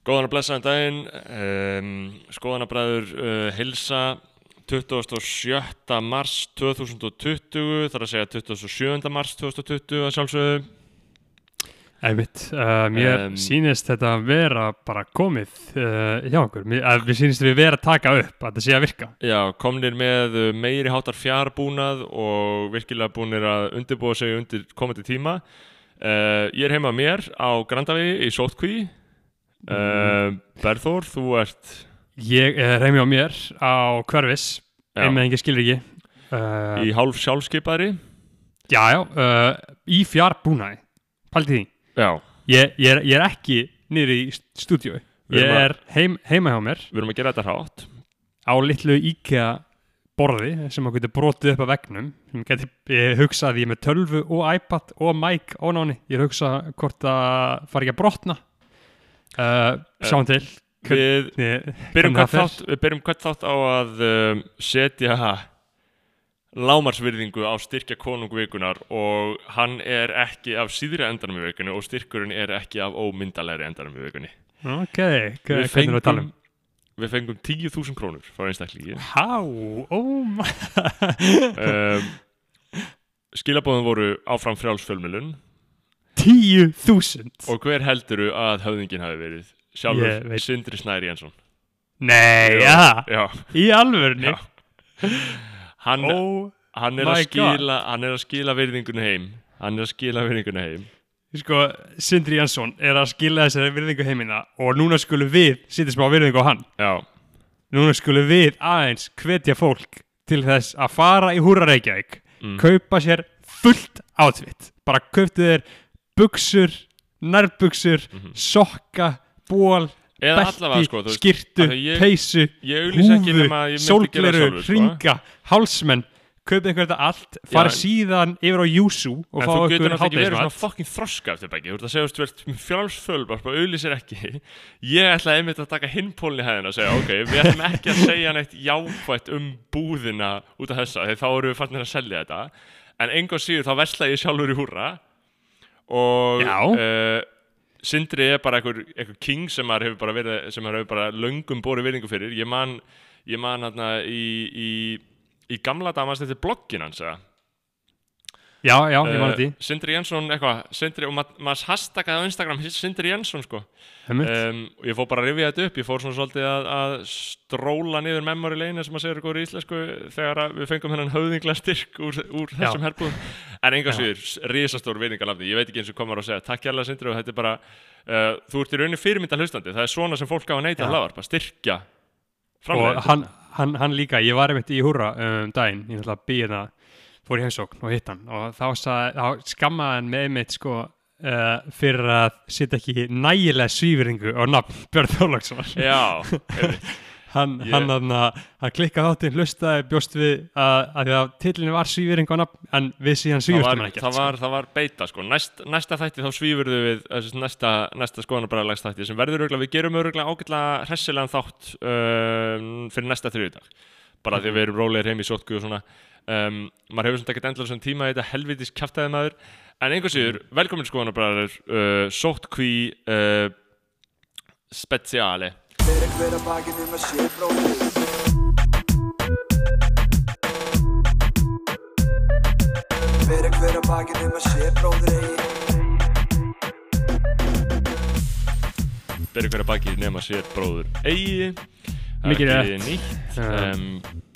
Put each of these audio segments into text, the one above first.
Góðan að blessaðan daginn, um, skoðanabræður uh, hilsa 27. mars 2020, þar að segja 27. mars 2020 að sjálfsögðu. Einmitt, uh, mér Em. sýnist þetta vera bara komið uh, hjá okkur, mér, að við sýnist við vera að taka upp að þetta sé að virka. Já, komnir með meiri háttar fjárbúnað og virkilega búnir að undirbúa sig undir komandi tíma. Uh, ég er heima að mér á Grandavegi í Sótkví. Uh, Berþór, þú ert... Ég er heimi á mér á hverfis, Já. einmið engi skilur ekki. Uh, í hálf sjálfskeipaðri. já, já, uh, í fjárbúnaði, pælti því. Ég, ég, er, ég er ekki niður í stúdíu, ég að- er heim, heima hjá mér Við erum að gera þetta hrátt. á litlu IKEA borði sem að getur brotið upp að vegnum sem getur, ég hugsa að ég með tölvu og iPad og mic og náni ég hugsa hvort það fari ekki að brotna uh, sjáum til Við hvernig byrjum þátt, við byrjum hvert þátt á að um, setja lámarsvirðingu á styrkja konungvikunar og hann er ekki af síðri endanum í vikunni og styrkurinn er ekki af ómyndalegri endanum í vikunni. ok, Við um við fengum 10.000 krónur frá einstaklingi. Há, oh my um, skilabóðum voru áfram frjálsfölmilun 10.000 og hver helduru að höfðingin hafi verið? Sjálfur veit. Sindri Snæri Jensson. Nei, Já. ja, Já, í alvörni Já. hann, Oh, hann, er my að skila, hann er að skila virðingunni heim. Hann er að skila virðingunni heim. sko, Sindri Jansson er að skila þessari virðingu heimina og núna skulum við sitja smá virðingu á hann Já, Núna skulum við aðeins hvetja fólk til þess að fara í Húra Reykjavík, Mm. kaupa sér fullt átvitt. Bara kauptu þér buksur, nærbuksur, Mhm. sokka, ból, eða belti, sko, skirtu, peysu, húfu, sólgleru, sjálfur, sko. ringa, hálsmenn, kaupið einhver þetta allt, fara en- síðan yfir á Júsú og En fá þú getur einhver náttúrulega ekki verið svona fucking þroska eftir bæki Þú ert að segja, þú ert frjálsföl bara auðlýsir ekki. Ég ætla einmitt að taka hinpólni hæðina og segja ok, við ætlum ekki að segja neitt jákvætt um búðina út af þessa þegar þá erum við fannir að selja þetta. En enga síður þá versla ég sjálfur í húrra og uh, Sindri er bara einhver, king sem maður hefur bara verið sem maður hefur bara löngum borið virðingu fyrir. Ég man, ég man hérna í, í, í gamla damast þetta er bloggin hans eða Já, já, ég man Eh, því. Sindri Jensson eitthvað Sindri, og ma- maður hashtaggaði á Instagram Sindri Jensson sko. Um, og ég fór bara að rifja þetta upp ég fór svona svolítið að, að stróla niður memory lane sem að segja ykkur í íslensku þegar að við fengum hennan höfðingla styrk úr, úr þessum herbúðum. En enga Já. síður, risastór vinningalafni ég veit ekki eins og komar að segja, takk hérlega Sindri og þetta er bara, uh, þú ert í rauninni fyrirmynda hlustandi. Það er svona sem fólk á að neyta hlaðar bara styrkja og hann, hann, hann líka, ég var einmitt í húra um daginn, ég náttúrulega býði það fór í heimsókn og hitt hann. Og þá, sað, þá skammaði hann með einmitt sko uh, fyrir að setja ekki nægilega svífringu á nafn Björn Þorlagsson já, hann, Ég- hann, hann, hann klikkað þáttinn hlustaði bjóst við að, að því að tillinu var svífring á nafn en við síðan var, hann ekkert það, var, það var beita sko. Næst, næsta þætti þá svífurðu við þessi, næsta, næsta skoðanabræðalags þætti sem verður örgulega, við gerum örgulega ágætlega hressilegan þátt um, fyrir næsta þriðdag bara því að við erum rólegir heim í sótku og svona um, maður hefur svona ekkert endla sem tíma í þetta helvitis kjaftaði maður en einhvers síður, velkomin skoðanabræðar uh, sótkví uh, speciale Fyrir hver að bakið um að sé bróðir Fyrir hver að bakið um að sé eigi hverja bróður eigi. Það er Mikið ekki rétt. um,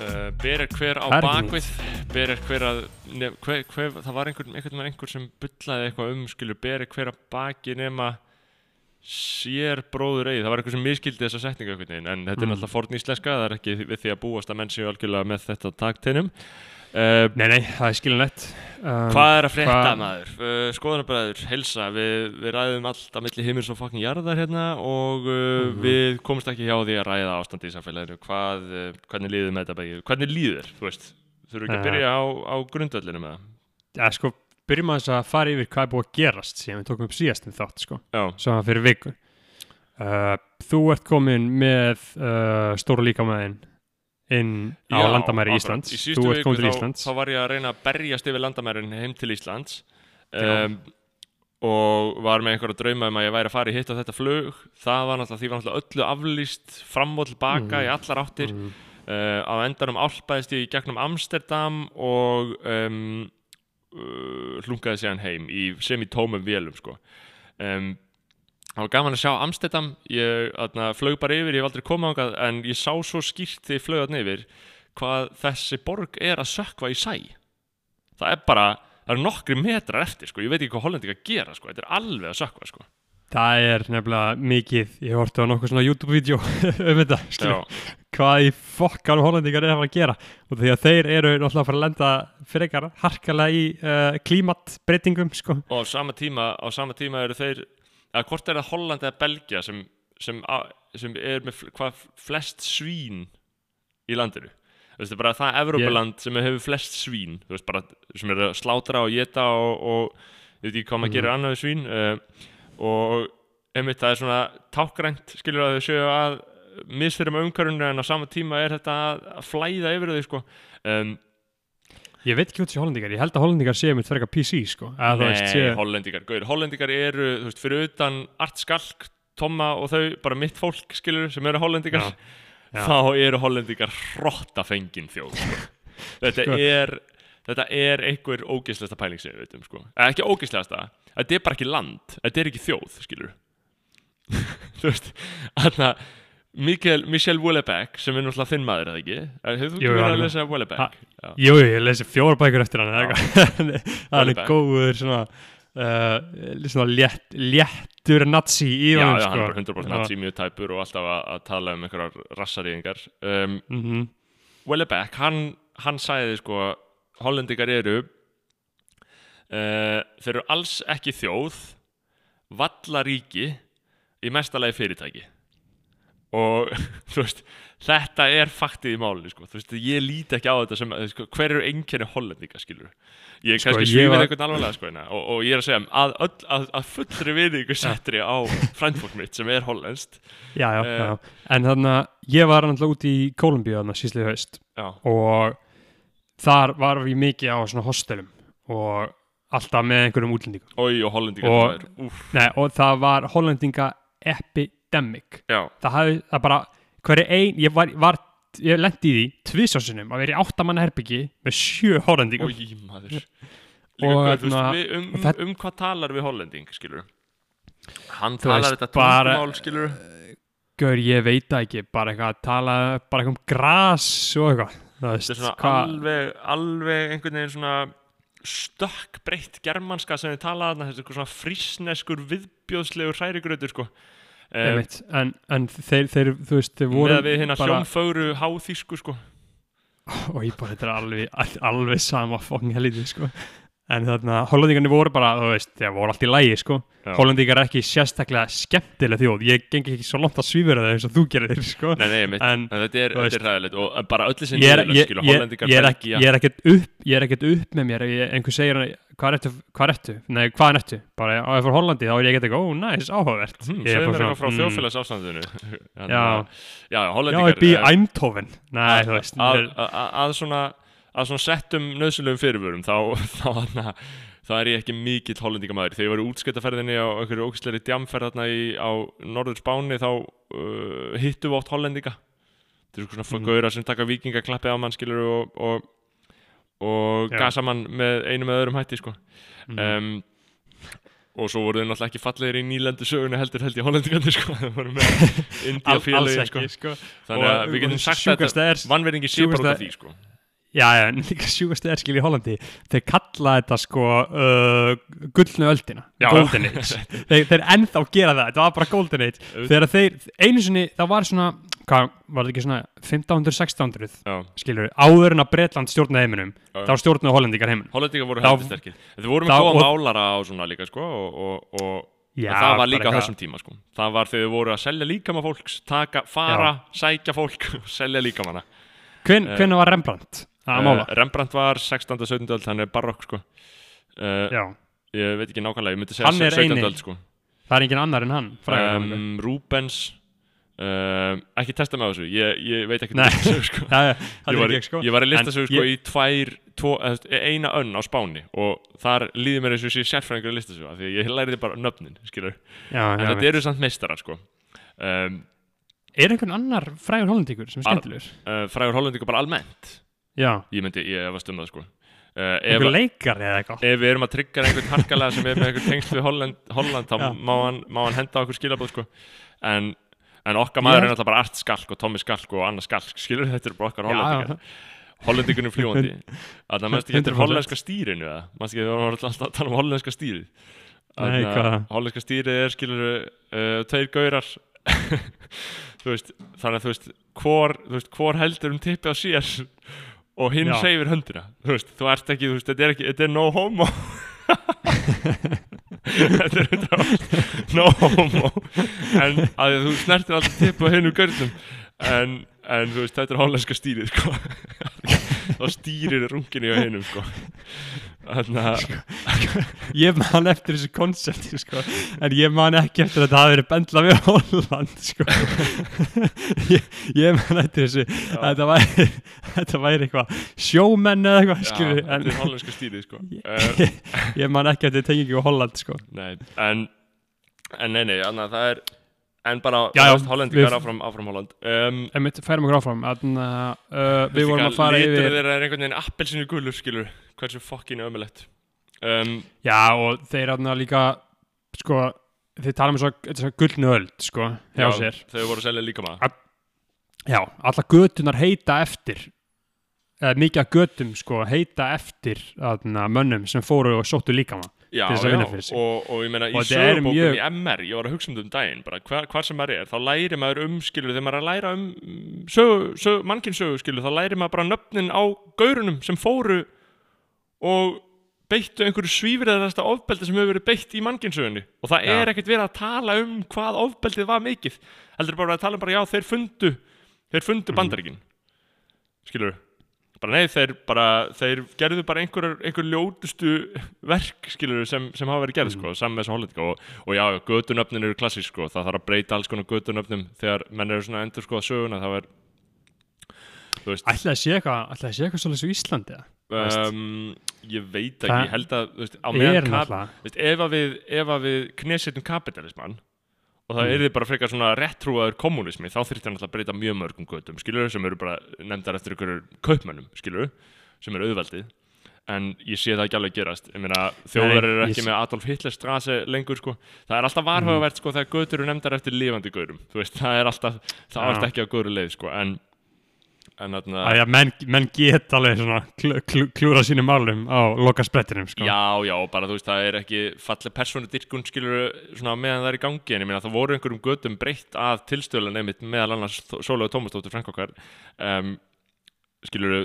uh, ber er hver á er bakvið ber er hver að nef, hver, hver, það var einhver, einhvern veginn einhver sem bullaði eitthvað um skilur ber er hver að baki nema sér bróður eigi það var einhver sem miskildi þessa veginn en þetta er Mm. náttúrulega forn íslenska það er ekki við því að búast að menn séu algjörlega með þetta takteinum uh, nei, nei, það er skilinlegt um, Hvað er að hvað- maður? Uh, skoðanabræður, helsa, við, við ræðum allt að milli himins og fucking jarðar hérna og uh, Mhm. við komumst ekki hjá því að ræða ástandi í samfélaginu. Hvað, uh, hvernig líður með þetta begið? Hvernig líður, þú veist? Þurfum ekki að Ja. byrja á, á grundvöllinu með það? ja, sko, byrjum að þess að fara yfir hvað er búið að gerast síðan við tókum upp síðastum þátt sko Já, sem var fyrir viku uh, þú ert komin með stóru líkamæðin inn á Já, landamæri akkurat. Íslands. Í síðustu viku þá, Íslands. þá var ég að reyna að berjast yfir landamærin heim til Íslands. Um, og var með einhverja drauma um að ég væri að fara í hitt á þetta flug. Það var náttúrulega, því var náttúrulega öllu aflýst fram og tilbaka í allar áttir. Mm. uh, á endanum álpaðist ég í gegnum Amsterdam og um, uh, hlungaði síðan heim í semi-tómum vélum sko. um, það var gaman að sjá Amsterdam ég atna, flög bara yfir, ég hef aldrei komið ángað en ég sá svo skýrt þegar ég flög þarna yfir hvað þessi borg er að sökva í sæ það er bara, það eru nokkri metrar eftir sko. ég veit ekki hvað hollendinga gera sko. þetta er alveg að sökva sko. Það er nefnilega mikið, ég horfði á nokkuð svona YouTube-vídeó um þetta, hvað í fokkan hollendingar er að fara að gera og því að þeir eru náttúrulega að fara að lenda frekar harkalega í uh, klímatbreytingum, sko. og á sama tíma, á sama tíma eru þeir að hvort er það Holland eða Belgia sem, sem, á, sem er með hvað flest svín í landinu þú veist, bara það Evrópuland sem hefur flest svín veist, bara sem er að slátra og geta og, ég veit ekki hvað maður Mhm. gerir annað svín uh, og einmitt það er svona tákgrænt skilur að þau séu að misfyrir með umhverfunu en á sama tíma er þetta að að flæða yfir þau sko um, Ég veit ekki hvað þessi hollendingar, ég held að hollendingar séu mitt frekar PC, sko. Eða, þú veist, Nei, séu, hollendingar, gauður, hollendingar eru, þú veist, fyrir utan Art Skalk, Tomma og þau, bara mitt fólk, skilur, sem eru hollendingar, Já, já. þá eru hollendingar hrottafengin þjóð, sko. Þetta Sko. er, þetta er einhver ógeðslegasta pæling sem við veitum, sko. Eða ekki ógeðslegasta, þetta er bara ekki land, þetta er ekki þjóð, skilur. þú veist, þarna, Mikael, Michel Houellebecq, sem er náttúrulega þinn maður, eða ekki? Eh, Hefur þú verið hann- að lesa Houellebecq? Jú, ég lesi fjóra bækur eftir hann, það er góður svona, uh, svona létt, léttur nazi í Já, honum, já, hann sko. er bara 100% nazi, mjög tæpur og alltaf að, tala um einhverjar rassarýðingar. Um, Mhm. Wellebeck, hann, hann sagði sko hollendingar eru uh, þeir eru alls ekki þjóð vallaríki í mestalagi fyrirtæki og veist þetta er faktið í málinu sko. Veist, ég líti ekki á þetta sem sko, hver eru einkenni hollendinga skilur ég er Sko, kannski ég svífið var- einhvern alvarlega sko, hérna, og, og ég er að segja að, öll, að, að fullri viðingu settri á frændfólk mitt sem er hollenskt Já, já, Eh. já. En þannig að ég var náttúrulega út í Kólumbíu þannig að síðlega haust já, og þar var við mikið á svona hostelum og alltaf með einhverjum útlendingum. og Og- og það var hollendinga epidemic. já, Það hafði, það bara, hverju ein, ég var, var ég lendi í því tvisásinum að vera í áttamanna herbyggi með sjö hollendingum. Ói, maður Og Líka, hvað, þú hérna, veist, við, um, og um, það- um hvað talar við hollending, skilur Hann talar veist, þetta tungumál, skilur Gaur, ég veit það ekki, bara eitthvað að tala, bara eitthvað um gras og eitthvað. Það Þetta er svona hvað- alveg, alveg einhvern veginn svona stökk breytt germanska sem við tala þarna, þessi eitthvað svona frísneskur viðbjóðslegur hrærigrautur, sko um, en, en þeir, þeir, þú veist, þeir voru með við hérna hljómfögru háþýsku, sko. Og ég bara, þetta er alveg, alveg sama fokkin helítið, sko en þarna, hollendingarnir voru bara, þú veist, þeir voru allt í lægi, sko. Já. hollendingar er ekki sérstaklega skemmtileg þjóð, ég gengi ekki svo langt að svífura það eins og þú gerir þér, sko. Nei, nei, mitt, En, en, þetta er, þetta er ræðilegt og bara öllu sem ég er, ég, skilur, ég, er ekki, ég er ekkert upp ég er ekkert upp með mér. Ég, einhver segir hann, hvað ertu, hvað ertu? Nei, hvað ertu, bara á fór Hollandi þá er ég ekkert eitthvað, ó, næs, áhugavert. Hmm, Ég er Segðu mér bara eitthvað frá mm, þjóðfélagsástandinu Já. Já, já, að, svona settum nöðsynlegum fyrirvörum þá, þá, þá, er ég ekki mikill hollendingamæður þegar ég var í útskiptaferðinni á einhverju ógæsleiri djamferð þarna í, á norður Spáni þá uh, hittum við oft hollendinga þetta er svona Mm. gauðra sem taka vikingaklappi á mann skilur og, og, og Já. gasa mann með einu með öðrum hætti sko. mm, um, og svo voru þau náttúrulega ekki fallegir í nýlendu sögunni heldur held ég hollendingarnir sko. þau voru með India ekki, sko. sko, þannig að við getum sagt þetta er- vannverðingi sé bara út af því sko. Já, já, en líka sjúkast er skil í Hollandi þeir kalla þetta sko uh, gullnu öldina, Já. golden age. Þeir, þeir ennþá gera það, þetta var bara golden age. Þegar þeir, einu sinni, það var svona hvað, var þetta ekki svona 1500-1600 Já, skilur, áður en að Bretland stjórnaði heiminum Já. þá stjórnaði hollendingar heiminum. Hollendingar voru heldur sterkir. Þau voru með góða og- málara á svona líka sko og, og, og Já, það var líka á þessum tíma sko. Það var þegar þau voru að selja líkama fólks taka, fara, sækja fólk líkamanna Hven, Eh, var Rembrandt? Uh, Rembrandt var 16. og 17. öld, hann er barokk sko. Uh, Já, Ég veit ekki nákvæmlega, ég myndi segja Hann er 17. eini. öld sko. Það er engin annar en hann um, Rubens um, Ekki testa mig á þessu, ég, ég veit ekki þessu sko. Já, já, ég var, ekki sko. ég var í listasögu sko ég- í tvær, tvo, eina önn á Spáni og þar líður mér eins og sé sérfræðingur að lista svo því ég læriði bara nöfnin, já, en já, þetta eru samt meistarar, sko. Um, er einhvern annar frægur hollendíkur sem er skemmtilegur? uh, frægur hollendingur bara almennt já, ég myndi, ég efast um það, sko. Uh, ef, einhver leikar eða eitthvað? Ef við erum að tryggja einhvern harkalega sem er með einhvern tengsl við Holland, Holland þá má hann, má hann henda okkur skilabóð sko. en, en okkar maður er náttúrulega bara Art Skalk og Tommy Skalk og Anna Skalk skilur þetta er bara okkar Já, hollendingar. Hollendingunum fljúandi þannig að mannst ekki eftir 100%. hollenska stýrinu mannst ekki vorum alltaf að tala um hollenska stýrið? Nei, Þarna, hvað? hollenska stýrið er skilur uh, tveir gaurar. Veist, þannig að þú veist hvor, þú veist, hvor heldur um tippi á sér og hinn hreyfir höndina. Þú veist, þú ert ekki, þú veist, þetta er ekki þetta er no homo. Þetta er þetta no homo. En að þú snertir alltaf tippi á hinn gaurnum en, en þú veist, þetta er hollenska stýrið sko. Þá stýrir runginu á hinnum sko ég man eftir þessu konsepti sko. en ég man ekki eftir að það hafi verið bendla við Holland sko. ég, ég man eftir þessu þetta væri, þetta væri eitthvað sjómenn eða eitthvað já, skilur, þetta en er hollenska stýrið sko uh, ég man ekki eftir tengingu á Holland sko. Nei, en, en nei, nei, þannig að það er en bara, hollendingar áfram, áfram Holland. Um, en við færum okkur áfram. Þann, uh, við vorum að fara yfir þeirra er einhvern veginn appelsinu gulur, skilur. Hversu fokkin ömulegt um, já og þeir aðna líka sko þeir tala um þess að gullnu öld sko hjá já, sér. Þau voru að selja líka maður Já, alla götunar heita eftir eða mikið af götum sko heita eftir aðna, mönnum sem fóru og sóttu líkama Já, til þess að vinna fyrir sig. og, og ég meina í sögubókum mjög- í MR, ég var að hugsa um þetta um daginn bara hvar, hvar sem maður er, þá læri maður um skilur þegar maður er að læra um sögu, sögu, mannkinsögu skilur, þá læri maður bara nöfnin á gaurunum sem fóru og beittu einhverju svífriðarasta ofbeldi sem hefur verið beitt í mannkinsögunni og það er ekkert verið að tala um hvað ofbeldið var mikið. Heldur bara að tala um bara já þeir fundu þeir fundu Mhm. bandaríkin. Skilur bara nei þeir bara þeir gerðu bara einhver, einhver ljótustu verk skilur sem, sem hafa verið gerð sko, saman með þessu hollendinga og, og já, götunöfnin eru klassísk sko, það þarf að breyta alls konar götunöfnum þegar menn eru svona endur sko að söguna það er Ætlaði að sé eitthvað, ætlaði að sé eitthvað svolítið svo Íslandi um, ég veit ekki, ég held að veist, á meðan ef, að við, við knesettum kapitalismann og það Mm. er bara frekar svona réttrúaður kommunismi þá þyrfti hann alltaf að breyta mjög mörgum götum skilur sem eru bara nefndar eftir einhverjur kaupmönnum skilur sem eru auðveldið. En ég sé það ekki alveg gerast. Ég meina þjóðar eru ég ekki sé- með Adolf Hitler strase lengur sko. Það er alltaf varhugavert sko þegar götur eru nefndar eftir lifandi gaurum. Þú veist það er alltaf það Já. varst ekki á góru leið sko. En en þarna að já, menn, menn get alveg svona kl kl klúra sínum málum á loka sprettinum sko. Já, já, bara þú veist, það er ekki falleg persónudyrkun skilur svona meðan það er í gangi en ég meina það voru einhverjum götum breytt að tilstöðlega nefnitt meðal annars Sólaug Tómasdóttir Frank okkar um, skilur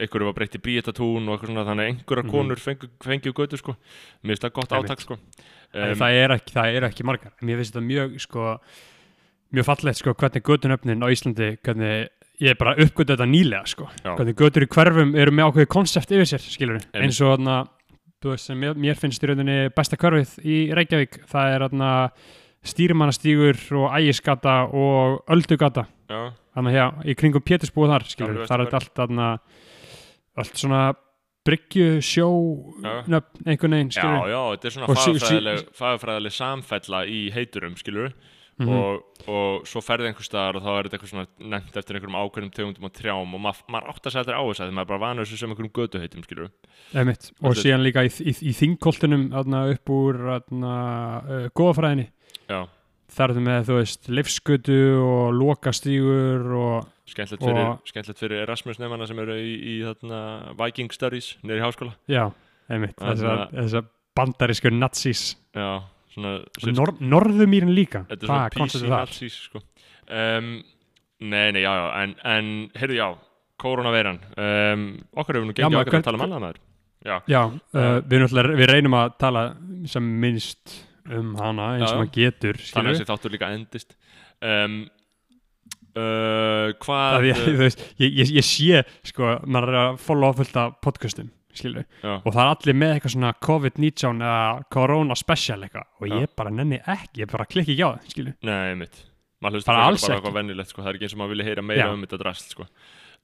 einhverju var breytt í Bríetatún og eitthvað svona þannig að einhverja Mhm. konur fengu, fengju götu sko mér finnst það gott átak sko um, það, er ekki, það eru ekki margar mér finnst þetta mjög sko, mjög fallegt sko, hvernig götunöfnin á Íslandi hvernig ég er bara uppgötu þetta nýlega sko. Já. hvernig götur í hverfum eru með ákveði konsept yfir sér skilur Einmitt. eins og þarna, þú veist, sem mér, finnst í rauninni besta hverfið í Reykjavík það er þarna stýrimannastígur og ægiskata og öldugata já, þannig að já, í kringum Pétursbúið þar skilur, Alveg það er allt þarna allt svona bryggju, sjó Já. nöfn, einhvern veginn já, skilur já, þetta er svona fagfræðileg samfella í heiturum skilur Mhm. og, og svo ferði einhver staðar og þá er þetta eitthvað svona nefnt eftir einhverjum ákveðnum tegundum og trjám og mað, maður átt að segja þetta á þess að maður er bara vanur sem einhverjum götuheitum skilur Einmitt. og Þetta er- síðan líka í, í, í þingkoltunum upp úr uh, góðafræðinni þar er þetta með þú veist livsgötu og lokastígur og skemmtilegt Og- fyrir, skemmtilegt fyrir Erasmus nefnana sem eru í, í Viking Studies nýri háskóla. Já, einmitt. Þessar, bandarísku nazís já, og nor norðumýrin líka. Þetta er svona nazis sko. um, nei, nei, já, já en, en heyrðu, já, koronaveiran um, okkar hefur nú gengið okkar að tala um maður. Já, já, uh, við, við reynum að tala sem minnst um hana eins og maður getur þannig að þessi þáttur líka endist. Um, uh, hvað Það, ég, þú veist, ég, ég, ég sé sko, maður er að followa fullt af podcastum skilur, já, og það er allir með eitthvað svona COVID-19 eða Corona special eitthvað og Já. ég bara nenni ekki, ég bara klikki ekki á það skilur nei, mitt maður hlustar Bara bara, alls bara ekki. eitthvað venjulegt sko. það er ekki eins og maður vilja heyra meira Já. um þetta drast sko.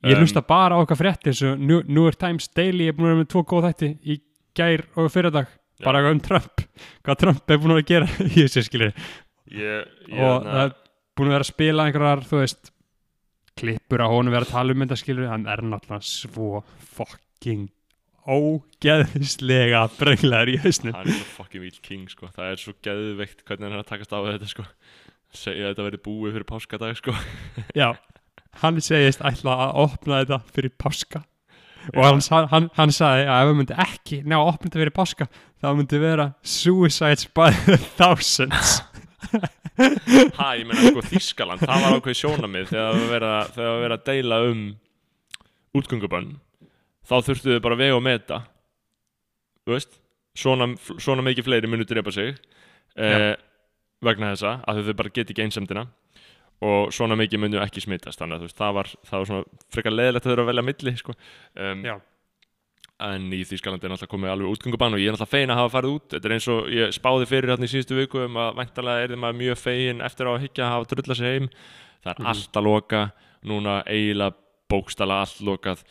Ég Um, lusta bara á okkar fréttir eins og New, New York Times Daily er búin að vera með tvo góð þætti í gær og fyrirdag bara um Trump hvað Trump er búin að gera í þessu skilur ég, ég, og hérna- það er búin að vera að spila einhverjar, þú veist klippur að honum vera að tala um þetta skilur hann er náttúrulega svo fucking ógeðislega brenglaður í hausnum hann er svo fucking Will King sko. það er svo geðveikt hvernig hann er að takast á við þetta sko. segja að þetta verði búið fyrir páskadag sko. Já, hann segist ætla að opna þetta fyrir páska og hann, hann, hann sagði að ef við myndi ekki ná að opna þetta fyrir páska þá myndi vera suicides by the thousands ha, ég meina sko Þískaland það var ákveð sjónamið þegar var verið að deila um útgöngubönn þá þurftu þau bara að vega og meta. Þú veist svona, svona mikið fleiri munu drepa sig eh, vegna þessa að þau bara get ekki einsemdina. Og svona mikið munu ekki smittast þannig að þú veist, það var, það var svona frekar leðilegt að þau eru að velja milli sko. um, en í Þýskalandi er náttúrulega komið alveg útgöngubann og ég er náttúrulega fegin að hafa farið út. Þetta er eins og ég spáði fyrir hérna í síðustu viku um að væntalega er maður mjög fegin eftir á að higgja að hafa drullað sér heim. Það er Mhm. allt að loka. Núna eiginlega bókstala allt lokað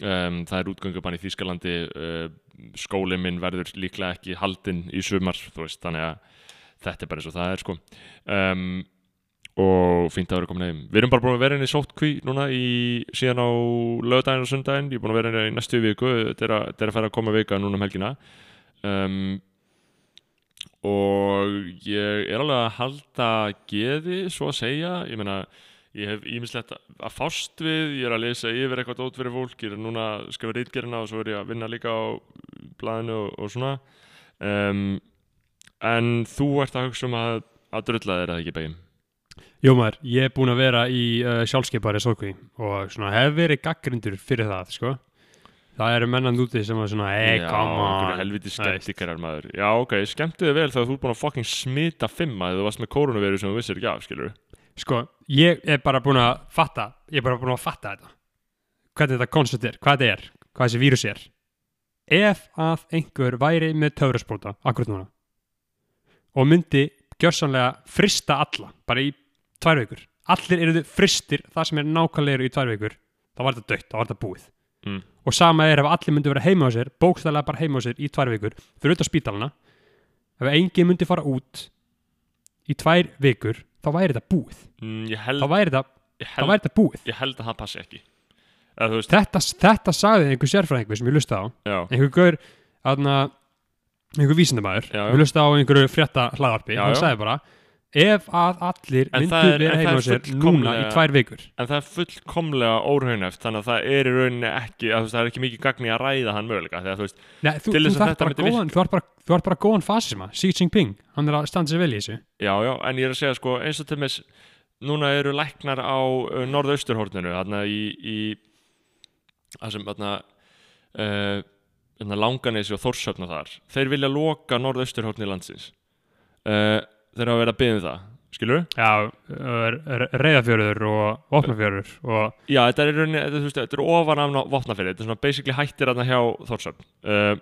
um, það er útgöngubann í Þýskalandi. Uh, skólinn minn verður líklega ekki haldinn í sumar veist, þannig að þetta er bara eins og það er sko. Um, og fínt að vera komin heim. Við erum bara búin að vera inn í sótkví núna í, síðan á lögdægin og sundaginn ég er búin að vera inn í næstu viku. Þetta er er að fara að koma vika núna um helgina. Um, og ég er alveg að halda geði svo að segja. Ég meina ég hef ímislegt að fást við ég er að lesa yfir eitthvað dót fyrir fólk ég er núna að skrifa rítgerina og svo er ég að vinna líka á blaðinu og, og svona. Um, en þú ert að hugsa um að, að drulla þér að ekki begin? Jú maður, ég er búin að vera í uh, sjálfskeipari sókví og svona hef verið gaggrindur fyrir það, sko. Það eru mennan úti sem er svona einhverju on. helviti skemmtikarar maður. Já, ok, skemmtu þið vel þegar þú ert búin að fucking smita fimma þegar þú varst með koronaviru sem þú vissir ekki af, skilur Sko, ég er bara búin að fatta ég er bara búin að fatta þetta. Hvernig þetta koncept er, hvað þetta er hvað þessi vírus er. Ef að einhver væri með töfraspróta akkurat núna og myndi gjörsanlega frista alla bara í tvær vikur. Allir eru þið fristir það sem er nákvæmlega í tvær vikur þá var þetta dött, þá var þetta búið. Mm. og sama er ef allir myndi vera heima á sér bókstæðlega bara heima á sér í tvær vikur fyrir auðvitað spítalana. Ef engin myndi fara út í tvær vikur þá væri þetta búið. Mm, Ég þá held, væri þetta, ég, þá væri þetta búið. ég held að það passi ekki. Eða þú veist, þetta, þetta sagði einhver sérfræðingur sem ég lusta á. Já, einhver gaur einhver vísindamæður við lusta á einhverju frétta hlaðarpi hann sagði bara ef að allir En myndu það en vera heima sér núna í tvær vikur. en það er fullkomlega óraunæft þannig að það er í rauninni ekki veist, það er ekki mikið gagni að ræða hann möguleika þegar þú veist, Nei, þú, þú, þarf góðan, þú ert bara, góðan fasisma Xi Jinping, hann er að standa sér vel í þessu. Já, já, en ég er að segja sko eins og til með, núna eru læknar á uh, norðausturhorninu þarna í, í það sem þarna uh, langanesi og þórsöfna þar. Þeir vilja loka norðausturhorni landsins. Uh, þeir hafa verið að byggja um það skilur Já, reyðafjörður og opnafjörður og Já, þetta er þetta, veist, þetta er ofan af vopnafyrir, þetta er svona basically hættir þarna hjá Þórsöfn. Uh,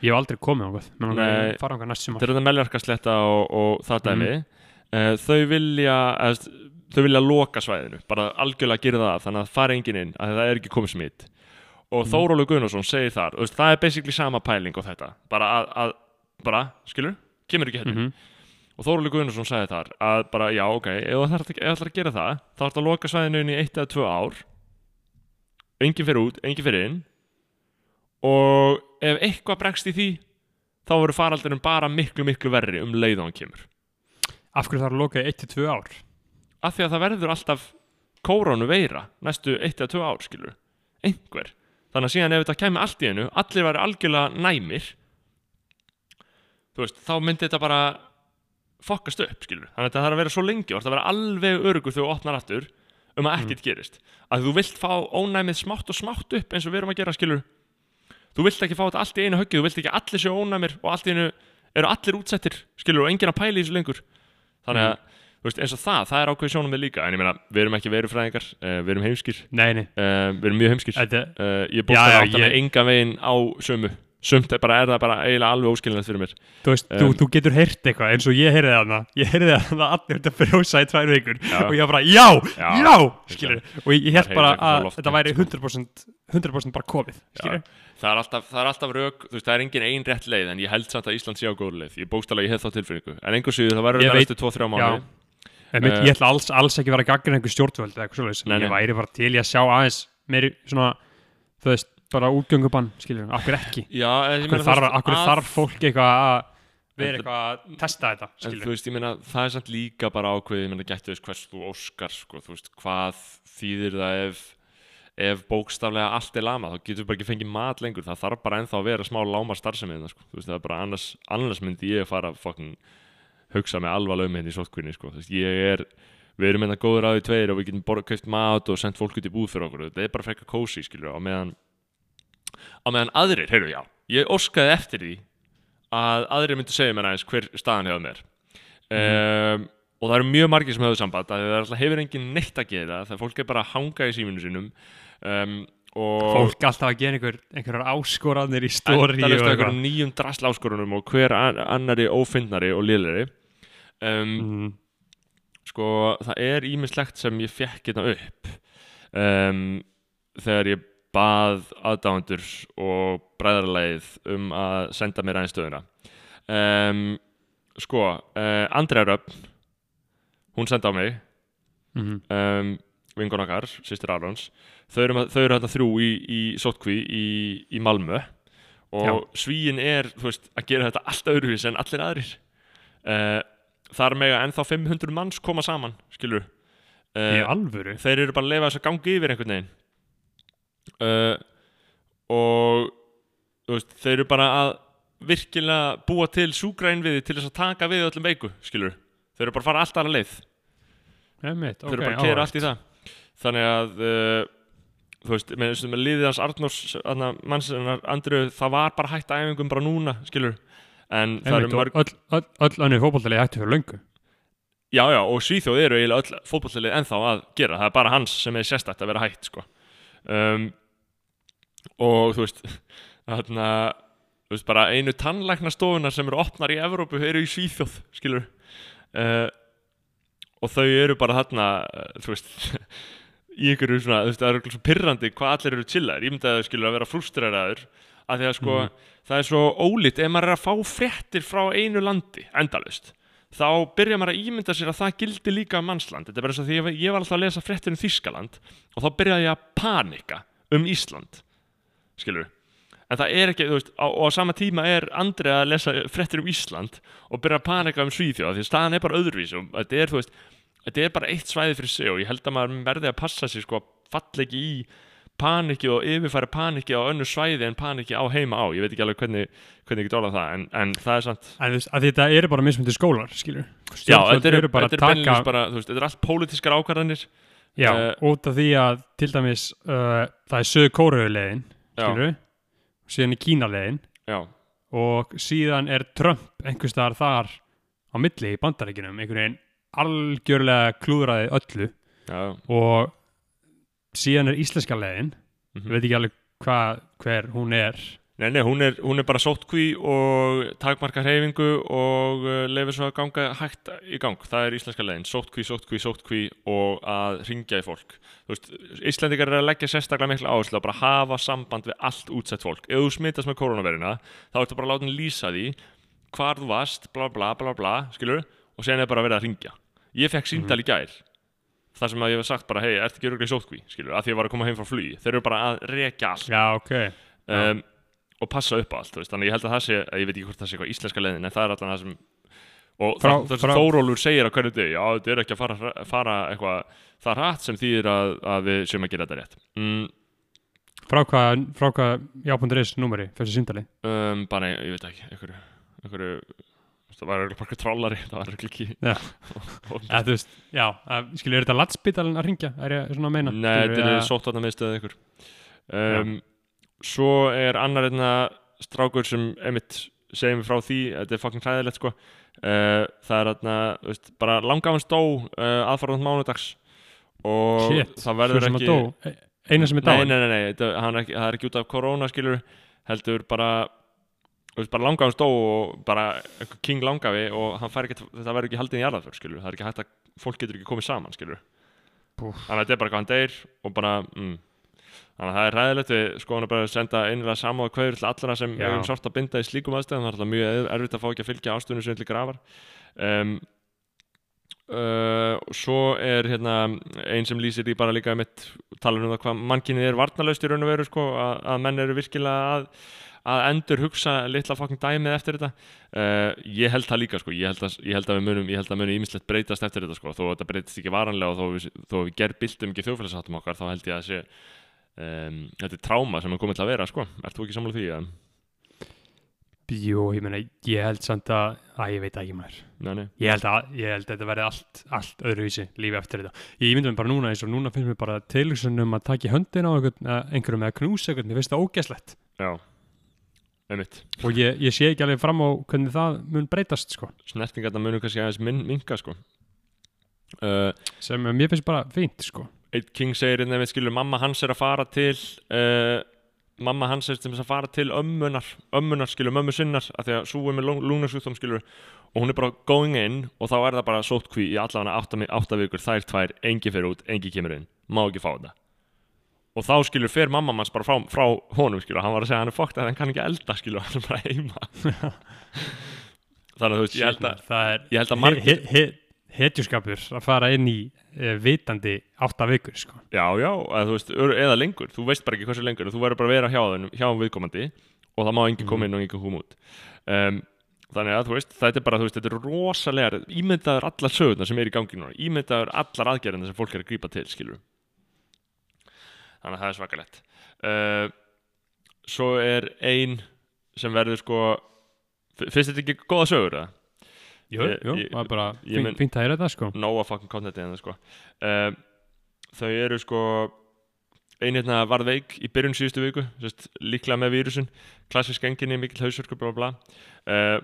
ég hef aldrei komið á hvað menn hann fara ánga næst þetta sumar er þarna meljarkasletta og, og það Mhm. dæmi. Uh, þau vilja, eða, þau vilja loka svæðinu, bara algjörlega gera það, þannig að það fari enginn inn, að það er ekki komið smitt. Og Mhm. Þórólu Gunnarsson segir þar, veist, það er basically sama pæling og þetta, bara að, að bara, skilur, kemur ekki hérna. Mhm. Og Þórólu Gunnarsson sagði þar að bara, já, ok, ef þú ætlar að, gera það, þá ætlar að loka svæðinu inn í eitt eða tvö ár, enginn fyrir út, enginn fyrir inn, og ef eitthvað bregst í því, þá verður faraldurinn bara miklu, miklu verri um leið og hann kemur. Af hverju þarf að loka í 1-2 ár? Af því að það verður alltaf kórónu veira næstu eitt eða tvö ár, skilur, einhver. Þannig að síðan ef þetta kemur allt í einu, allir væri algjörlega næmir, þú veist, þá myndi þetta bara fokkast upp, skilur. Þannig að þetta þarf að vera svo lengi og þetta vera alveg örugur þegar þú opnar aftur um að ekkert gerist. Að þú vilt fá ónæmið smátt og smátt upp eins og við erum að gera, skilur. Þú vilt ekki fá þetta allt í einu höggið, þú vilt ekki að allir séu ónæmir og allt í einu eru allir útsettir, skilur, og enginn að pæla í þessu lengur. Þannig að, þú veist, eins og það, það er ákveð sjónum með líka, en ég meina, við erum ekki verufræðingar, uh, við erum heimskir, Nei, nei uh, við erum ég að ég- veginn sumt er bara, er það bara eiginlega alveg óskilinlega fyrir mér. Þú veist, Um, þú, þú getur heyrt eitthvað eins og ég heyrði þarna. Ég heyrði þarna að allir þetta frjósa í tvær vikur. Já. og ég var bara, já, Já, já, skilur og ég, ég held bara að þetta væri sko. 100%, 100 bara komið, skilur það er, alltaf, það er alltaf rauk, þú veist, það er engin ein rétt leið en ég held samt að Ísland sé á góður leið. Ég bókstala, ég hef þá tilfinningu, en einhver síður það Ég það veit- næstu 2-3 Já. mánu Eh. ég ætla alls, alls ekki vera að gagna einhver stjórnvöld eða eitthvað en ég væri bara til í að sjá aðeins meiri svona, þú veist, bara útgöngubann, skilur, akkur ekki? Já, en ég meina, þú þarf, veist, akkur að- þarf fólk eitthvað að vera eitthvað að testa þetta, En þú skilur veist, ég meina, það er samt líka bara ákveðið, ég meina, gættu veist hvers þú óskar, sko, þú veist, hvað þýðir það ef, ef bókstaflega allt er lama, þá getur við bara ekki fengið mat lengur, það þarf bara ennþá að vera smá láma starfsemiðina, sko, þú veist, það er bara annars, annars myndi ég fara að fucking hugsa með alvarlega um henni í sótkvinni, sko, þú veist, ég er, við erum hérna góður á því tveir og við getum borð, kaupt mat og sendt fólk út í búð fyrir okkur, þetta er bara frekka kósi, skilur, á meðan, á meðan aðrir, heyrðu, já, ég óskaði eftir því að aðrir myndi segja mér aðeins hver staðan hefur mér. Um, og það eru mjög margir sem hefur samband að það alltaf hefur engin neitt að gera þegar fólk er bara að hanga í síminu sínum. Um, og fólk alltaf að gera einhver, einhverjar áskoranir í stóri og einhverjum nýjum drasláskorunum og hver an- annari ófinnari og liðleri um, mm, sko það er ímislegt sem ég fekk hérna upp. Þegar ég bað aðdáendur og bræðarleið um að senda mér aðeins stöðuna um, sko uh, Andrea Röfn hún senda á mig. Mm, um, vingun okkar, sýstir Arons. Þau eru, þau eru hérna þrjú í, í sótkví í, í Malmö. Og Já. svíin er veist, að gera þetta allt öðruvís en allir aðrir. Uh, þar mega ennþá 500 manns koma saman skilur uh, alvöru? þeir eru bara að lefa þess að gangi yfir einhvern veginn uh, og veist, þeir eru bara að virkilega búa til súgræn við til þess að taka við öllum veiku skilur þeir eru bara að fara allt aðra leið. Einmitt, þeir eru ok, bara að áhugavert. allt í það. Þannig að uh, þú veist, með, með, liðið hans Arnórs mannsinnar Andru, það var bara hægt æfingum bara núna, skilur en það eru mörg, öll, öll, öll önnur fótboltalið hættu fyrir löngu. Já já og Svíþjóð eru eiginlega öll fótbollilið ennþá að gera, það er bara hans sem er sérstætt að vera hægt, sko um, og þú veist þarna, þú veist, bara einu tannlæknastofunar sem eru opnar í Evrópu eru í Svíþjóð, skilur uh, og þau eru bara þarna, uh, þú veist í einhverju svona, þú veist, það er eitthvað svo pirrandi hvað allir eru chillaðir, ég myndi að það skilur að vera frústreraður, að því að sko það er svo ólít, ef maður er að fá fréttir frá einu landi, endalust þá byrja maður að ímynda sér að það gildi líka um mannsland, þetta er bara eins og því ég, ég var alltaf að lesa fréttir um Þískaland og þá byrjaði ég að panika um Ísland skilur en það er ekki, veist, á, og á sama tíma er Andri að lesa fréttir um Ísland og byrja að panika um Svíþjóð því að staðan er bara öðruvísi og þetta er, veist þetta er bara eitt svæði fyrir sig og ég held að maður verði að passa sig sko að falla ekki í paniki og yfirfæra paniki á önnu svæði en paniki á heima á. Ég veit ekki alveg hvernig, hvernig ég get orðað það en, en það er sant að þetta eru bara mismundi skólar, skilur Já, þetta er, eru bara þetta er taka bara, veist, þetta er allt pólitískar ákvarðanir. Já, eh, út af því að til dæmis uh, það er söðu kóruðulegin Já. skilur síðan er Kínalegin Já, og síðan er Trump einhvers staðar þar á milli í bandaríkinum einhvern veginn algjörlega klúðraði öllu. Já, og síðan er íslenska legin mhm. ég veit ekki alveg hva, hver hún er Nei, nei, hún er, hún er bara sóttkví og takmarka hreyfingu og uh, lefur svo að ganga hægt í gang. Það er íslenska leiðin. Sóttkví, sóttkví, sóttkví og að ringja í fólk. Þú veist, Íslendingar er að leggja sérstaklega mikla áherslu að bara hafa samband við allt útsett fólk. Ef þú smitast með koronaverina, þá ertu bara að láta hann lýsa því hvar þú varst, bla bla bla bla, skilur, og sen er bara að vera að ringja. Ég fekk síndal í gær. Það sem að ég hef sagt bara, hei, ertu ekki öruglega í sóttkví, skilur, að því ég var að koma heim frá flugi. Þeir eru bara að rekja allt Já, ok Já. um, og passa upp á allt veist. þannig ég held að það sé, ég veit ekki hvort það sé eitthvað íslenska leiðin en það er allan það sem og Frá- það, sem Þórólfur segir á hverju degi já, þetta er ekki að fara, fara eitthvað það rætt sem þýðir að, að við séum að gera þetta rétt mm, Frá hvað, frá hvað já.is númeri fyrir síndali um, bara, ég veit ekki einhverju það var eitthvað bara trollari það var eitthvað ekki Já. Eða, þú veist, já, skilur, er þetta landsbytalinn að ringja? Er ég svona að meina? Nei, þetta er sóttvarna miðstöð ykkur um, Svo er annar einna strákur sem einmitt segir mér frá því, þetta er fucking hræðilegt sko uh, það er þú veist, bara langafans dó uh, aðfarðan mánudags og Shit, það verður ekki e- eina sem er Nei, dáin nei, nei, nei, þetta, hann er ekki, það er ekki út af korona skilur heldur bara veist, bara langafi stó og bara king langafi og hann fær ekki, þetta verður ekki haldið í jarðaför skilur, það er ekki hægt að, fólk getur ekki komið saman skilur, Púf. þannig að þetta er bara hvað hann deyr og bara, mm, þannig að það er ræðilegt við skoðum bara að senda einlega samá kveður til allra sem Já. eigum sárt að binda í slíkum aðstæðum, það er alltaf mjög erfitt að fá ekki að fylgja ástunum sem til grafar. Um, Uh, og svo er hérna einn sem lýsir í bara líka mitt talar um það hvað mannkynið er varnalaust í raun og veru sko, að, að menn eru virkilega að, að endur hugsa litla fokkin dæmið eftir þetta uh, ég held það líka sko, ég held að, ég held að við munum ég held að munum ímislegt breytast eftir þetta sko, þó að þetta breytist ekki varanlega og þó við, þó við ger bildum ekki þjóðfélagsáttum okkar þá held ég að sé um, þetta er tráma sem er komið til að vera sko, ert þú ekki sammála því? Að, Jú, ég meina, ég held samt að, að ég veit ekki maður. nei, nei. Ég held að, ég held að þetta verði allt, allt öðruvísi lífi eftir þetta. Ég myndi mér bara núna eins og núna finnst mér bara tilhugsun um að taka í höndin á eh, einhverjum eða knúsa einhvern, mér finnst það ógeslegt. Já, Og ég, ég sé ekki alveg fram á hvernig það mun breytast, sko. snertingarna munum kannski aðeins min, minka sko uh, Sem mér finnst bara fínt, sko. Eitt King segir hérna við skilur mamma hans er að fara til uh, mamma hans er að fara til ömmunar ömmunar skilur, mömmu sinnar af því að sú er með lúnarsjúkdóm skilur og hún er bara going in og þá er það bara sótkví í allan átta, átta vikur þær tvær, engi fyrir út, engi kemur inn má ekki fá þetta og þá skilur fer mamma hans bara frá, frá honum skilur, hann var að segja hann er fokkt að hann kann ekki elda skilur, hann er bara heima. Þannig að þú veist, ég held að það er ég held að margir- he, he, hetjuskapur að fara inn í uh, vitandi átta vikur, sko. Já, já, eða, veist, eða lengur. Þú veist bara ekki hversu lengur, þú verður bara að vera hjá þeim hjá viðkomandi og það má enginn koma inn og enginn koma út. Um, þannig að þú veist, þetta er bara, veist, þetta er rosalega ímyndaður allar sögurnar sem er í gangi núna. Ímyndaður allar aðgerðina sem fólk er að grípa til skilur þannig að það er svakalegt. Uh, svo er ein sem verður sko finnst þetta ekki góða sögur eða? Jú, jú, það er bara fínt, fínt að heyra þetta, sko. nóga fucking contenti en það sko. Um, þau eru sko ein hérna varð veik í byrjun síðustu viku sérst, líklega með vírusin klassisk enginni, mikill hausverkur bla bla bla. Uh,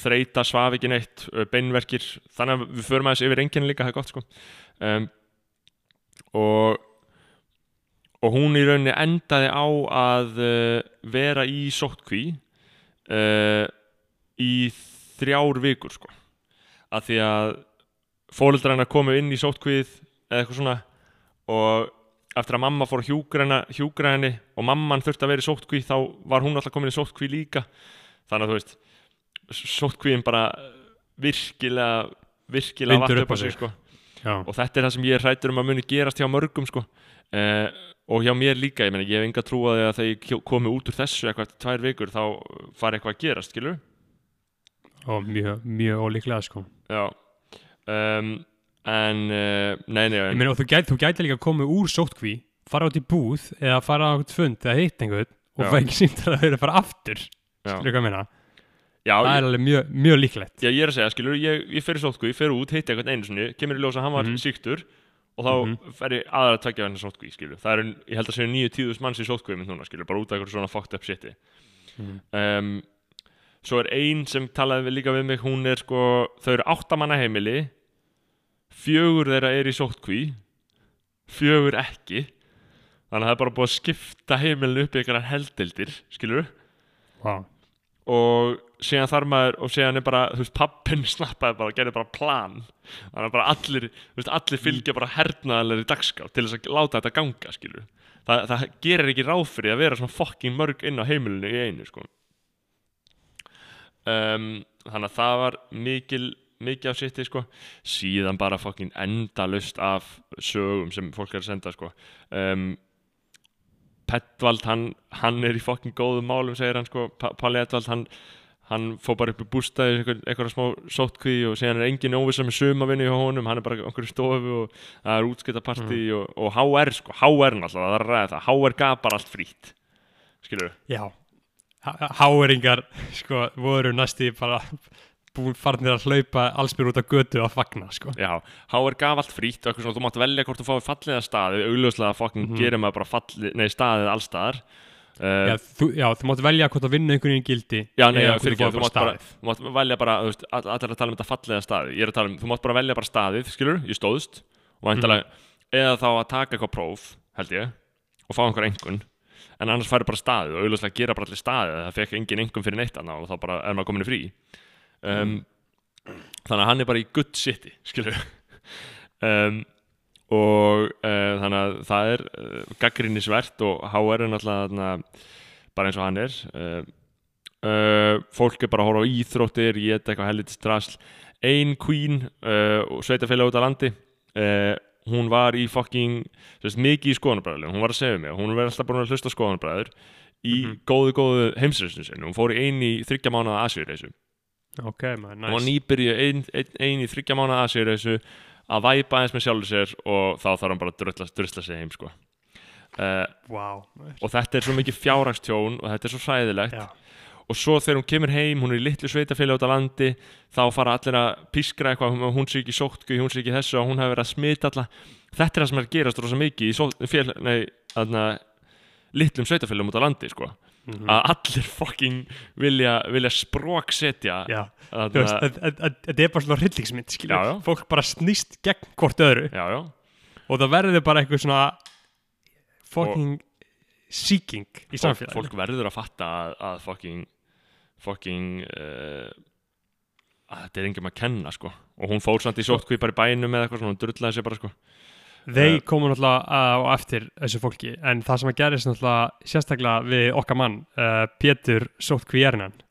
þreita, svaf ekki neitt uh, beinverkir, þannig að við förum aðeins yfir enginni líka, það er gott sko. Um, og og hún í rauninni endaði á að uh, vera í sóttkví uh, í þrjár vikur sko. Að því að fóreldrar hennar komu inn í sóttkvíð eða eitthvað svona og eftir að mamma fór að hjúkra henni og mamman þurfti að vera í sóttkví þá var hún alltaf komin í sóttkví líka. Þannig að þú veist sóttkvíðin bara virkilega virkilega vatt upp á sig. sko Já, og þetta er það sem ég er hrættur um að muni gerast hjá mörgum sko uh, og hjá mér líka, ég meina ég hef enga trú að að þegar kjó- komi út úr þessu eitthvað tvær vikur þá fari eitthvað að gerast, skilur og mjög, mjög ólíklega, sko. já um, en uh, nei, nei, en, og þú gæti, þú gæti líka að koma úr sóttkví, fara át í búð eða fara á eitthvað fund eða hitt einhvern og Já. fara ekki símt að það eru að fara aftur. Skilur hvað ég meina? Já, Það ég, er alveg mjög, mjög líklegt. já, ég er að segja, skilur ég, ég fer í sótkví, fer út, hitti eitthvað einu sinni kemur í ljós að hann var Mhm. síktur og þá Mhm. fer ég aðra að takja henni sótkví, skilur það er, ég held að segja nýju tíðus manns í sótkví minn núna, skilur, bara út af eitthvað svona fucked up shiti Mhm. um, svo er ein sem talaði við- líka við mig hún er sko, þau eru áttamanna heimili fjögur þeirra er í sótkví fjögur ekki þannig að það er síðan þar maður og síðan er bara, þú veist, pappin snappaði bara og gerði bara plan. Þannig að bara allir, þú veist, allir fylgja bara hernaðalegri dagskrá til þess að láta þetta ganga, skilur Þa, það gerir ekki ráð fyrir að vera svona fucking mörg inn á heimilinu í einu, sko. Um, þannig að það var mikil mikið af sitti, sko. Síðan bara fucking endalust af sögum sem fólk er að senda, sko. Um, Pettvald, hann, hann er í fokkin góðum málum, segir hann sko, Pa- Palli Edvald, hann, hann fór bara upp í bústæði, einhver, einhverja smá sóttkví og síðan er engin óvissa með sumavinni hjá honum, hann er bara í einhverju stofu og það er útskiptapartí og, og HR sko, HR náttúrulega, það er að ræða það, HR gaf bara allt frýtt, skilur Já. Háeringar, sko, voru næsti bara búin farnir að hlaupa allsbyr út á götu að fagna, sko. Já, HR gaf allt frýtt og eitthvað svona, þú mátt velja hvort þú fáið falliða staði, augljóslega fokkin Mhm. gerir maður bara falli, nei, staðið allstaðar uh, Já, þú, já, þú mátt velja hvort að vinna einhvern veginn gildi Já, nei, já, fyrir ekki, þú mátt bara, staðið. þú mátt velja bara, þú veist, all- allir að tala um þetta fallega staði, ég er að tala um, þú mátt bara velja bara staðið, skilur, ég stóðst, og væntalega, Mhm. eða þá að taka eitthvað próf, held ég, og fá einhver engun, en annars færi bara staðið og auðvitað gera bara allir staðið. Það fekk engin engum fyrir neitt annað og þá bara er maður komin í frí. Um, þannig að hann er bara í good city skilur um, og uh, þannig að það er uh, gaggrinnisvert og HR er náttúrulega bara eins og hann er uh, fólk er bara að horfa á íþróttir ég eitthvað helviti strasl ein queen og sveitafélag út á landi hún var í fucking sérst, mikið í skoðanabræður hún var að segja mig, hún verði alltaf búin að hlusta skoðanabræður í góðu góðu heimsreisinu sinni. Hún fór í ein í þryggja mánuða Asíureisu. Ok, maður, hún var nýbyrju ein, ein, ein í þryggja mánuða Asíureisu að væpa aðeins með sjálfur sér og þá þarf hann bara að drusla, drusla sig heim sko. uh, wow. og þetta er svo mikið fjárhagstjón og þetta er svo hræðilegt já, og svo þegar hún kemur heim, hún er í litlu sveitafélag út á landi, þá fara allir að pískra eitthvað, hún- sé ekki sótku hún sé ekki þessu og hún hefur verið að smita alla þetta er það sem er að gerast rosa mikið í fél, nei, aðna, litlum sveitafélagum út á landi sko. Mhm. að allir fucking vilja, vilja spróksetja þetta er bara svona já. fólk bara snýst gegn hvort öðru já, já, og það verður bara eitthvað svona fucking seeking í fólk, samfélaginu fólk verður að fatta að, að fucking fucking uh, að þetta er engum að kenna sko. og hún fór samt í sótkví bara í bænum eða eitthvað svona, hún drullaði sér bara sko. Þeir Eh. komu náttúrulega á eftir þessu fólki en það sem að gerist náttúrulega sérstaklega við okkar mann uh, Pétur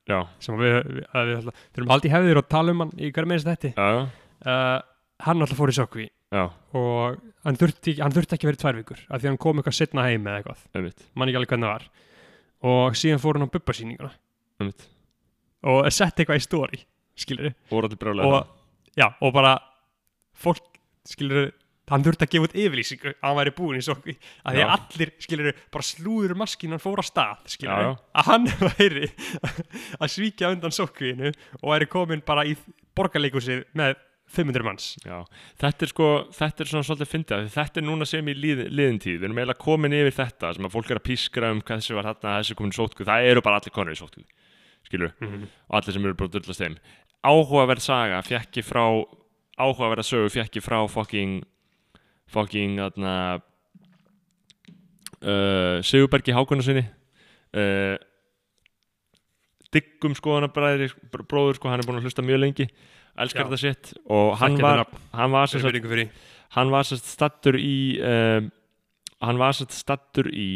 já, sem við, við, við alltaf, þurfum haldið hefðir og tala um hann í hverju minnst þetta uh, hann alltaf fór í sótkví og hann þurfti, hann þurfti ekki í tvær vikur af því hann kom eitthvað setna heim eða eitthvað. Mann ekki alveg hvernig það var. Og síðan fór hann á bubbasýninguna. Og setti eitthvað í story skilur og, já, og bara fólk skilur hann þurfti að gefa út yfirlýsingu að hann væri búinn í sokki að því að allir skilur bara slúður maskinn hann fór á stað já. að hann væri að svíkja undan sokkviðinu og væri komin bara í borgarleikusið með 500 manns. Já, þetta er sko, þetta er svona svolítið fyndið þetta er núna sem í lið, liðin tíð. Við erum eiginlega komin yfir þetta sem að fólk er að pískra um hvað þessi var þarna, þessi komin í sótku það eru bara allir konur í sótku skilur, og allir sem eru bara að drullast þeim. Áhugaverð saga fekk ég frá áhugaverða sögu fekk ég frá fucking fucking þarna uh, Sigurbergi Hákunarsinni uh, diggum skoðanabræðri bróður sko, hann er búin að hlusta mjög lengi elskar þetta sitt og hann var, hann var sérst stattur í um, hann var sérst stattur í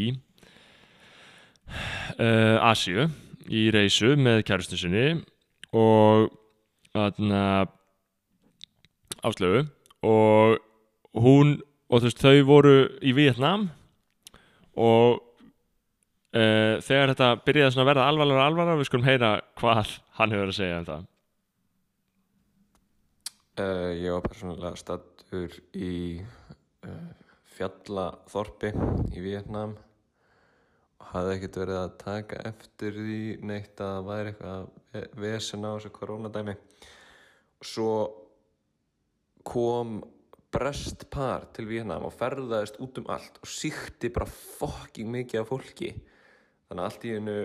uh, Asíu í reysu með kærustu sinni og þarna áslöfu og hún og þú veist þau voru í Vietnam og uh, þegar þetta byrjaði að verða alvarlega og alvarlega við skulum heyra hvað hann hefur að segja um það. Uh, ég var persónulega stattur í uh, fjallaþorpi í Vietnam og hafði ekkert verið að taka eftir því neitt að það væri eitthvað ve- vesen á þessu koronadæmi. Og svo kom brest par til Vietnam og ferðaðist út um allt og síkti bara fokking mikið af fólki. Þannig að allt í hennu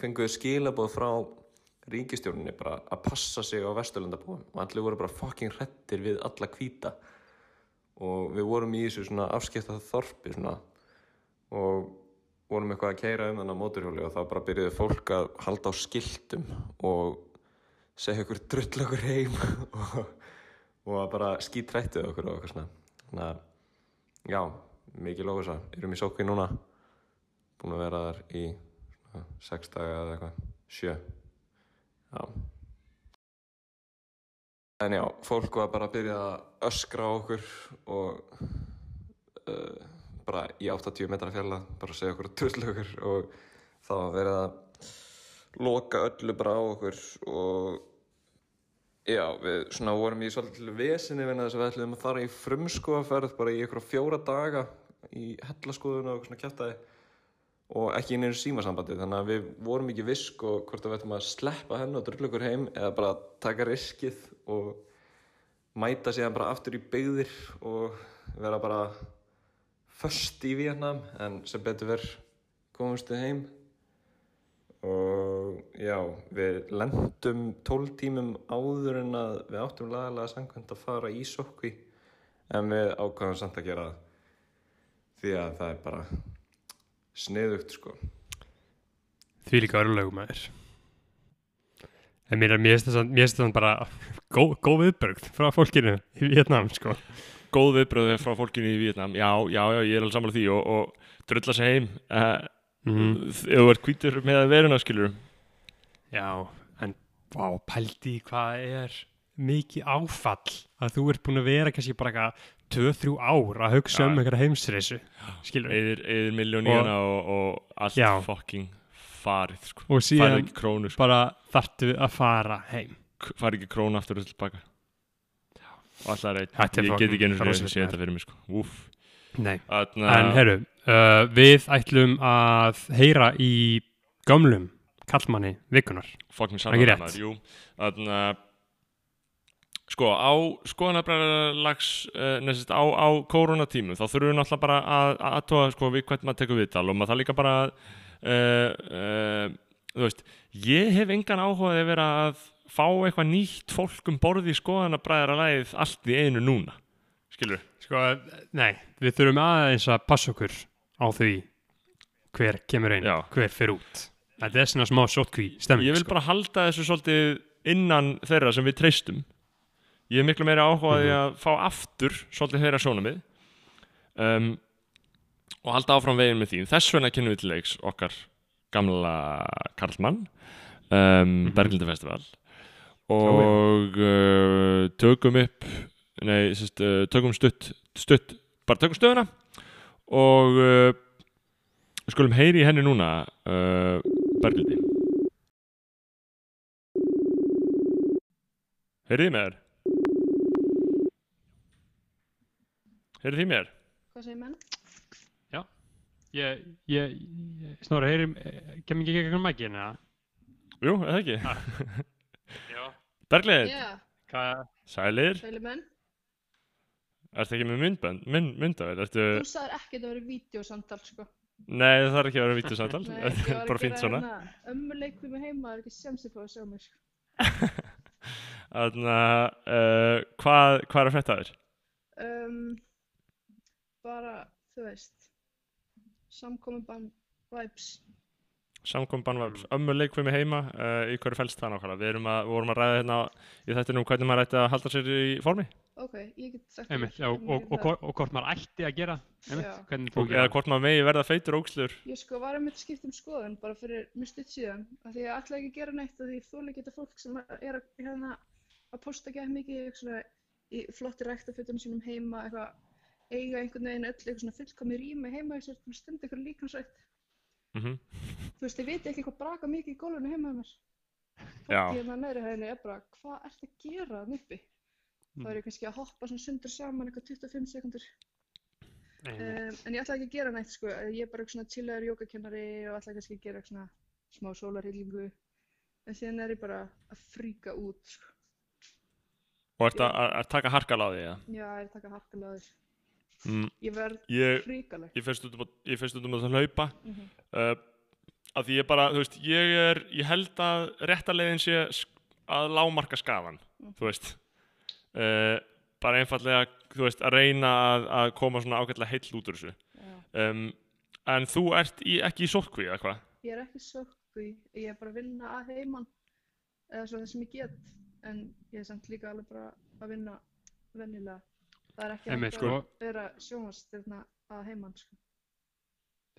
fenguðu skilabóð frá ríkistjórninni bara að passa sig á Vesturlandabúum og allir voru bara fucking hrettir við alla hvíta. Og við vorum í þessu svona afskipta þorpi svona og vorum eitthvað að keira um á móturhjóli og þá bara byrjuði fólk að halda á skiltum og segja okkur drull okkur heim og, og bara skítrættu okkur og okkur svona. Þannig að já, mikið lóðis að erum í sókvi núna. Búin að vera þar í svona, sex daga eða eitthvað, sjö. Já. En já, fólk var bara að byrja að öskra á okkur og uh, bara í 80 metra fjalla, bara segja okkur okkur og það var verið að loka öllu bara á okkur og já, við svona vorum í svolítið vesinni vinna þess að við ætlum að fara í frumskoðaferð bara í ykkur fjóra daga í hellaskoðun og svona kjæftæði og ekki inn í símasambandi. Þannig að við vorum ekki visk og hvort að við ættum að sleppa henn og drulla okkur heim eða bara taka riskið og mæta síðan bara aftur í byggðir og vera bara föst í Vietnam en sem betur verð komumst við heim og já, við lendum 12 tímum áður en að við áttum lagalega samkvæmt að fara í sokki en við ákvæðum samt að gera það því að það er bara sniðugt sko Því líka örlögum maður En mér er mér finnst að það bara góð, góð viðbörgð frá fólkinu í Vietnam sko. góð viðbröð frá fólkinu í Vietnam já, já, já, ég er alveg samanlega því og, og drulla sig heim uh, mm. Ef þú ert hvítur með að veruna skilur Já, en vá, pældi hvað er mikið áfall að þú ert búin að vera kannski bara eitthvað 2-3 ár að hugsa Já. um einhverja heimsreisu skilur eðir, eðir miljón í Og- og, og allt Já. fucking farið sko. og síðan ekki krónu sko. bara þartu að fara heim K- farið ekki krónu aftur og tilbaka og alltaf reynd er ég get ekki einu sinni rosalegt, að sé þetta fyrir mig sko. Úf. Nei. Þarna, En herru, uh, við ætlum að heyra í gömlum kallmanni vikunar fucking Ekki saman rétt. maður, jú Þarna, sko á skoðanabræðarlags uh, nesist, á, á koronatímum þá þurfum við náttúrulega bara að að aðtóa sko, við hvernig maður tekur viðtal og maður það líka bara uh, þú veist ég hef engan áhugaði að vera að fá eitthvað nýtt fólk um borði í skoðanabræðarlagið allt í einu núna skilur Sko, nei, við þurfum aðeins að passa okkur á því hver kemur inn, Já. hver fer út. Þetta er svona smá sótkví stemming ég vil sko. bara halda þessu svolítið innan þeirra sem við treystum. Ég er miklu meira áhugaði að fá aftur svolítið þeirra sjónamið um, og halda áfram veginn með því þess vegna kynum við til leiks okkar gamla Karlmann um, Berglindi Festival og uh, tökum upp nei, sérst, uh, tökum stutt, stutt bara tökum stöðuna og uh, skulum heyri í henni núna uh, Berglindi Heyrið þið með þér? Heyrið þið með þér? Hvað segir menn? Ég, ég, ég Snorri, heyrim, kem ekki ekki ekki mækin eða? Jú, eða ekki? Já Berglind, Já, Hvað, sælir, sælir menn. Ertu ekki með myndbönd, mynd, myndavel, ertu, Þú sagðir ekkert að vera vídeosamtal, sko. nei það þarf ekki að vera vítusamtal, Nei, ég var bara fínt svona. Ömmuleik við mig heima, það er ekki að fá að sjá mig, sko. Þannig að, uh, hvað, hvað er að frétta þér? Um, bara, þú veist, samkominbann vibes. Samkom bannvæps, ömmu leikfimi heima, uh, í hverju fælst það nákvæmlega? Við, að, við vorum að ræða hérna í þættinu um hvernig maður ætti að halda sér í formi Ok, ég get sagt einmitt, já, og, og, og, og hvort maður ætti að gera einmitt, hvernig þú eða hvort maður megi verða feitur ógslur. Ég sko var einmitt skipt um skoðun bara fyrir mjög stutt síðan af því ég ætla ekki að gera neitt af því ekki þetta fólk sem er að, hérna, að posta ekki mikið í flotti ræktafutunum sínum heima eitthvað eiga einhvern veginn öll eitthvað svona fullkomi rými heima þess að stunda eitthvað líkansrætt Mm þú veist, ég veit ekki hvað braka mikið í gólfinu heima Já. fólki hérna neðri hæðinni er bara hvað ertu að gera þann uppi þá er ég kannski að hoppa svona sundur saman eitthvað 25 sekundur um, en ég ætla ekki að gera neitt sko. Ég er bara eitthvað svona chillaður jógakennari og ætla kannski að gera eitthvað svona smá sólarhyllingu en síðan er ég bara að fríka út sko. Og ert að, að, að taka harkal á því, já? já, ég er að taka harkalega á því. Mm, ég verð fríkaleg. ég ég fer stundum að það hlaupa. Mm -hmm. uh, að því ég bara, veist, ég er ég held að réttalegin sé að lámarka skafan Mm. þú veist uh, bara einfallega, þú veist, að reyna að, að koma svona ágætlega heill út úr þessu um, en þú ert í, ekki í sótkví, eða hvað? ég er ekki sökku ég er bara að vinna að heiman eða svona það sem ég get en ég er samt líka alveg bara að vinna venjulega það er ekki Einmitt, sko. að vera sjónvastyrna að heiman sko.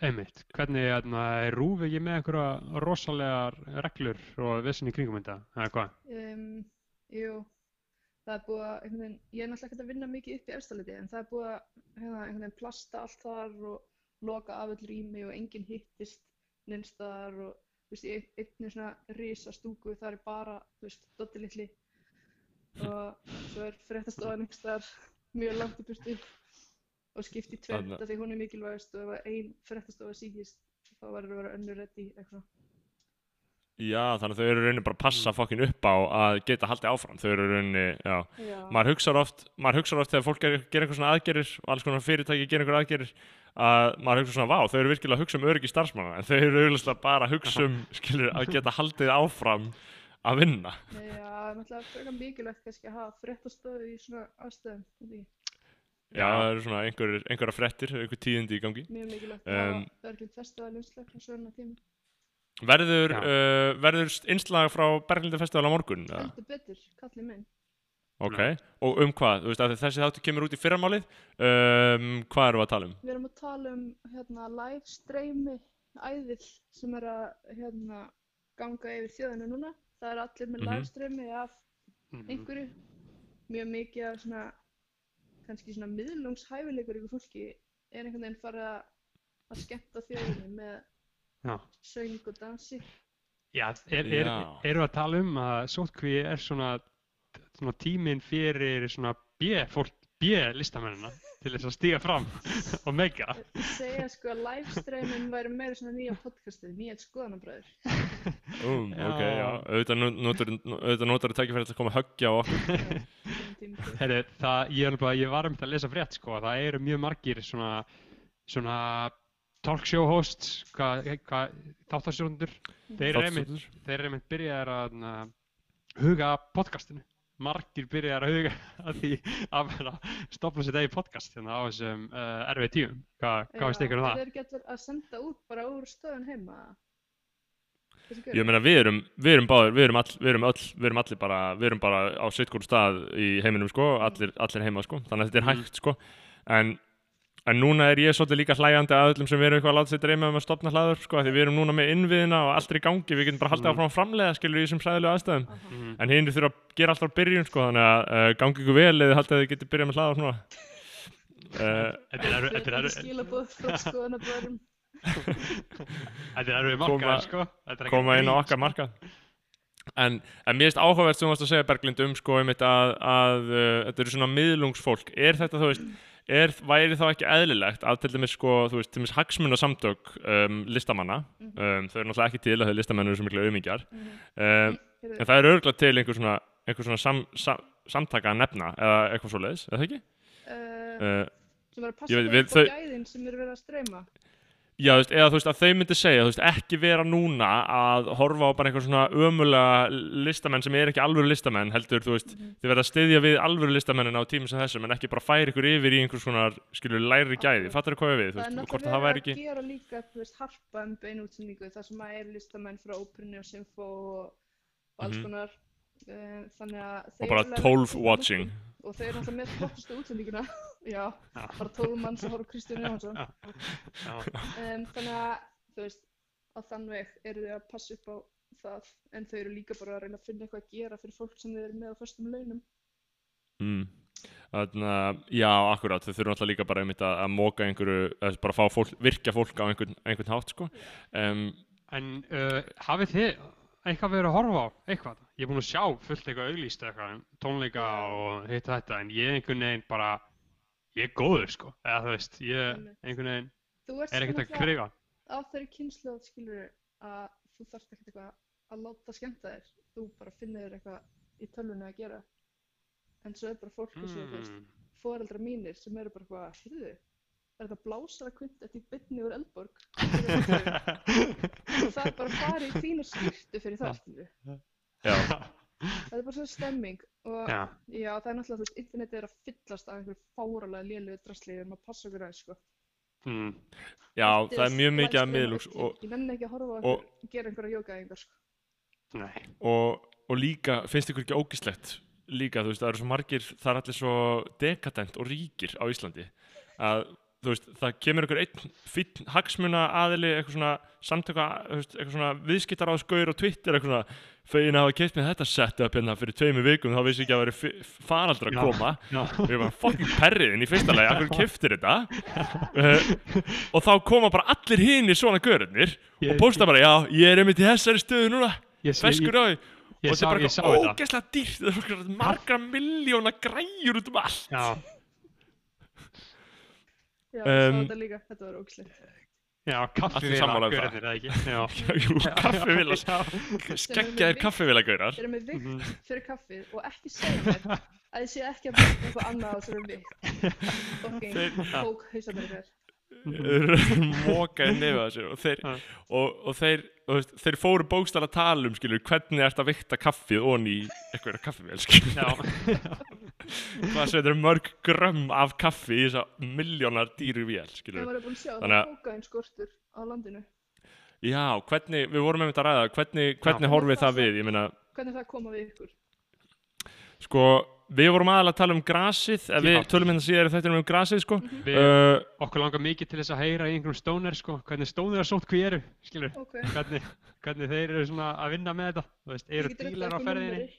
einmitt, hvernig hérna, er rúf ekki með einhverja rosalegar reglur og vissin í kringum þetta, eða hvað? um, jú það er búið að, veginn, ég er náttúrulega ekkert að vinna mikið upp í efstaliti en það er búið að hérna, plasta allt þar og loka af öll rými og enginn hittist nynstaðar og veist, í ein- einni svona risa stúku það er bara, þú veist, dotti litli og svo er fréttastofan einhvers staðar mjög langt í burtu og skipt í Þarna- af því hún er mikilvægast og ef að ein fréttastofa síkist þá verður að vera önnur reddi eitthvað Já, þannig að þau eru rauninni bara að passa fokkin upp á að geta haldið áfram þau eru rauninni, já Já, maður hugsar oft, oft þegar fólk ger, gerir einhver svona aðgerir og alls konar fyrirtæki gerir einhver aðgerir að maður hugsar svona, vá, þau eru virkilega að hugsa um öryggi starfsmanna en þau eru auðvitað bara að hugsa um skilur, að geta haldið áfram að vinna Já, það er frekar mikilvægt kannski að hafa fréttastofu í svona aðstöðum. Því. Já, það eru svona einhver, einhverja frettir, einhver tíðindi í gangi. mjög mikilvægt Um, Verður, uh, verður innslag frá Berglindi Festival á morgun? eða? heldur betur, kallið minn Ok, og um hvað? Þú veist að þessi þáttu kemur út í fyrramálið, um, hvað erum við að tala um? Við erum að tala um hérna, live streymi æðil sem er að hérna, ganga yfir þjóðinu núna. Það er allir með Mhm. live streymi af Mhm. einhverju. Mjög mikið af svona, kannski svona miðlungshæfileikur ykkur fólki er einhvern veginn farið að, að skemmta þjóðinu með Já. söng og dansi. Já, er, er, erum við að tala um að sótkví er svona, svona tíminn fyrir svona B-listamennina til þess að stíga fram og meika. Ég segja sko að live streymin væri meira svona nýja podcastið, nýja skoðanabröður. Um, ok, já, auðvitað notar, auðvitað notar tækifæri til að koma að höggja á okkur. Heyrðu, það, ég, er alveg, ég var um að lesa frétt sko, að það eru mjög margir svona, svona talkshow hosts, þáttarsjónundur, þeir eru einmitt, byrjaðar að na, huga að podcastinu. Margir byrjaðar að huga að því að vera að stopna sér degi podcast hérna á þessum uh, erfið tímum. Hva, hvað veist ykkur um það? Þeir getur að senda út bara úr stöðun heima. Ég meina við erum, við erum báðir, við erum, all, við erum öll, við erum allir bara, við erum bara á sitt hvort stað í heiminum sko, allir, allir heima sko, þannig að þetta er Mhm. hægt sko, en, en núna er ég svolítið líka hlæjandi að öllum sem erum eitthvað að láta sér dreyma um að stopna hlaður sko, af því við erum núna með innviðina og allt er í gangi, við getum bara haldið Mhm. áfram að framlega skilur í þessum hræðilegu aðstæðum, Aha. Mm. en hinn þurfa að gera alltaf á byrjun sko, þannig að uh, gangi ykkur vel eða haldið að þið getur byrjað með hlaðar núna. Uh, Þetta er þetta er skilabóð frá skoðanabröðurum. þetta er erfið markaður sko. Þetta er ekki koma inn á okkar markað en, en mér finnst áhugavert sem þú varst að segja Berglind um sko einmitt að, að uh, þetta eru svona miðlungsfólk er þetta þú veist er, væri þá ekki eðlilegt að til dæmis sko þú veist til dæmis hagsmunasamtök um, listamanna um, þau eru náttúrulega ekki til að þau listamenn eru svo miklu auðmingjar Mhm. um, Heyrðu, en það er örgulega til einhver svona, einhver svona sam, sam, samtaka að nefna eða eitthvað svo leiðis, eða ekki? uh, Uh, sem er að passa á þau- gæðin sem eru verið að streyma. Já, veist, eða þú veist að þau myndi segja, veist, ekki vera núna að horfa á bara einhver svona ömulega listamenn sem er ekki alvöru listamenn, heldur, þú veist, þið verða að styðja við alvöru listamennin á tímum sem þessum, en ekki bara færa ykkur yfir í einhvers svona, skilur, læri gæði, fattar þú hvað við, Það er náttúrulega ekki, að gera líka, þú veist, harpa um beinu útsendingu þar sem að er listamenn frá óperunni og symfó og, alls Mhm. konar. Þannig að og bara eru alveg 12 með- watching, Og þeir eru alltaf með flottustu útsendinguna. Já, Já. bara 12 mann sem horf Kristján Jóhansson. Já. Um, þannig að, þú veist, á þann veg eru þau að passa upp á það en þau eru líka bara að reyna að finna eitthvað að gera fyrir fólk sem þau eru með á föstum launum. mm. þannig að, já, akkurat, þau þurfum alltaf líka bara einmitt að, að móka einhverju, eða bara fá fólk, virkja fólk á einhvern, einhvern hátt, sko, um, En uh, hafið þið eitthvað verið að horfa á eitthvað? Ég er búinn að sjá fullt eitthvað auglýst eitthvað, tónleika og hitt þetta, en ég einhvern veginn bara, ég er góður sko, eða þú veist, ég Einmitt. einhvern veginn Þú ert er ekkert að kriga. á þeirri kynslu skilur að þú þarft ekkert eitthvað að láta skemmta þér. Þú bara finnir eitthvað í tölvunni að gera. En svo er bara fólk eins og þú veist, Mm. foreldra mínir sem eru bara eitthvað, er þetta blásara kvint í bytni úr Eldborg? og það er bara farið í fína skýrtu fyrir það, Það er bara svona stemming og Já, já, það er náttúrulega, þú veist, internetið er að fyllast af einhverju fáralega lélugu drasli við erum að passa okkur aðeins, sko. mm. já, Þetta það er mjög mikið að og, ekki. Ég nenni ekki að horfa á og- einhver, gera einhverja jókaæfingar, sko. nei. og, og líka, finnst ykkur ekki ógislegt líka, þú veist, það eru svo margir það er allir svo dekadent og ríkir á Íslandi að veist, það kemur ykkur einn fínn hagsmuna aðili, eitthvað svona samtöka, eitthvað svona viðskiptar á skaur og Twitter, eitthvað svona fegin að hafa keitt með þetta setup hérna fyrir tveimu vikum þá vissi ekki að veri faraldra að koma. Já. og ég var fucking perriðin í fyrsta lagi, akkur keftir þetta? Uh, og þá koma bara allir hinn í svona görðnir Ég- og posta bara, já, ég er einmitt í þessari stöðu núna feskur á því. og þetta er bara ógeðslega dýrt það er margra miljóna græjur út um allt. Já, Já, Um, þetta líka, þetta var ógislegt. já, kaffivila, um það. gaurarnir, eða ekki? Já. Jú, kaffivila Já. skeggjaðir kaffivila-gaurar Þeir eru með vikt Mhm. fyrir kaffið og ekki segja mér að ég sé ekki að byrja eitthvað annað á þessari vikt. Þeir- bók hausarnir þér. mókaði að sér og þeir, Já. og, og þeir, og veist, þeir fóru bókstæla að tala um skilur, hvernig ert að vikta kaffið onni í eitthvað kaffivil skilur. Já. hvað setur mörg grömm af kaffi í þessa miljónar dýru vél skilur maður er búin að sjá að það Þannig er að- kókain skortur á landinu. já, hvernig, við vorum þetta að ræða hvernig, hvernig Já. horfið það við ég meina, Hvernig það koma við ykkur? sko við vorum aðalega að tala um grasið ef við tölum hérna síðar í þetta um grasið sko Við, uh, okkur langar mikið til þess að heyra í einhverjum stóner sko, hvernig stóner sótt hví eru, skilur, Ok. hvernig, hvernig þeir eru svona að vinna með þetta, þú veist, eru dílar á ferðinni?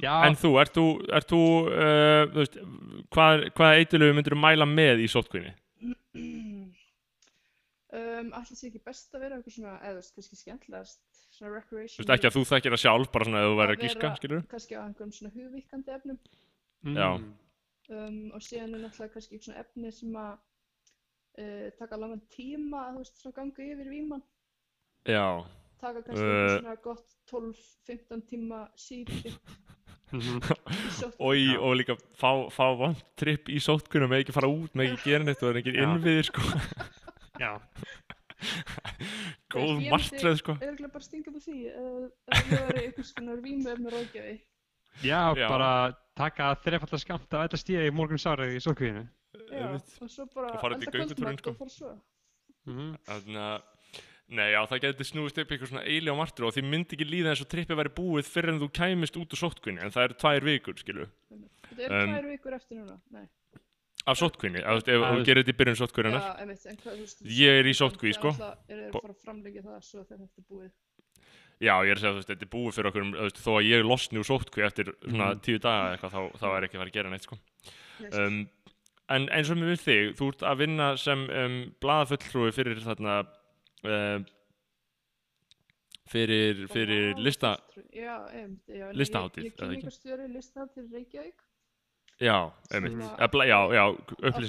Já, en þú, ert þú, ert þú uh, þú veist, hvað, hvaða eitilögu myndir þú mæla með í sótkvinni Um, Ætli sé ekki best að vera eitthvað svona, eða þú veist, kannski skemmtilegast, svona þú recreation. veist ekki að þú þekkir það sjálf bara svona ef þú væri að gíska, vera skilur Kannski á einhverjum svona hugvíkandi efnum. já. Mm. Um, og síðan er náttúrulega kannski eitthvað svona efni sem að uh, taka langan tíma að þú veist, svona ganga yfir víman. já, Taka kannski Uh. svona gott 12-15 tíma sótt. Og, í, og líka fá, fá vant tripp í sótkvinni með ekki fara út, með ekki gera neitt og það er ekki innviðir sko Já, góð Ég martröð sko myndi örugglega bara stinga upp á því ef ef ég væri einhvers konar vímuefni ráðgjafi. já, Já. bara taka þrefallar skamt af þetta stíða í morgun sárið í sótkvíðinu. Já, og svo bara Og í elda göngutúrinn, kvöldmat sko. og fara svo. Mm. Þannig að Nei, já, það getur snúist upp eitthvað svona eili á martröð og því myndi ekki líða eins og trippið væri búið fyrir en þú kæmist út úr sótkvinni en það eru tvær vikur, skilu Þetta eru Um, tvær vikur eftir núna. Nei. af sótkvinni, ef, Það þú er- gerir þetta í byrjun sótkvinninar Já, einmitt, en hvað, þú veist, Ég er í þeir sko. náttúrulega eru að Bo- fara að framlengja það svo þegar þetta er búið. Já, ég er að segja, þú veist, þetta er búið fyrir okkur um, þú veist, þó að ég losni úr sótkví eftir svona Mhm. tíu daga eitthvað, um, fyrir fyrir, lista Já, einmitt, já. en listahátíð, Ég, ég eða ekki? kynningastjóri listahátíð Reykjavík. Já, einmitt, Sem að- Eða bla- já, já,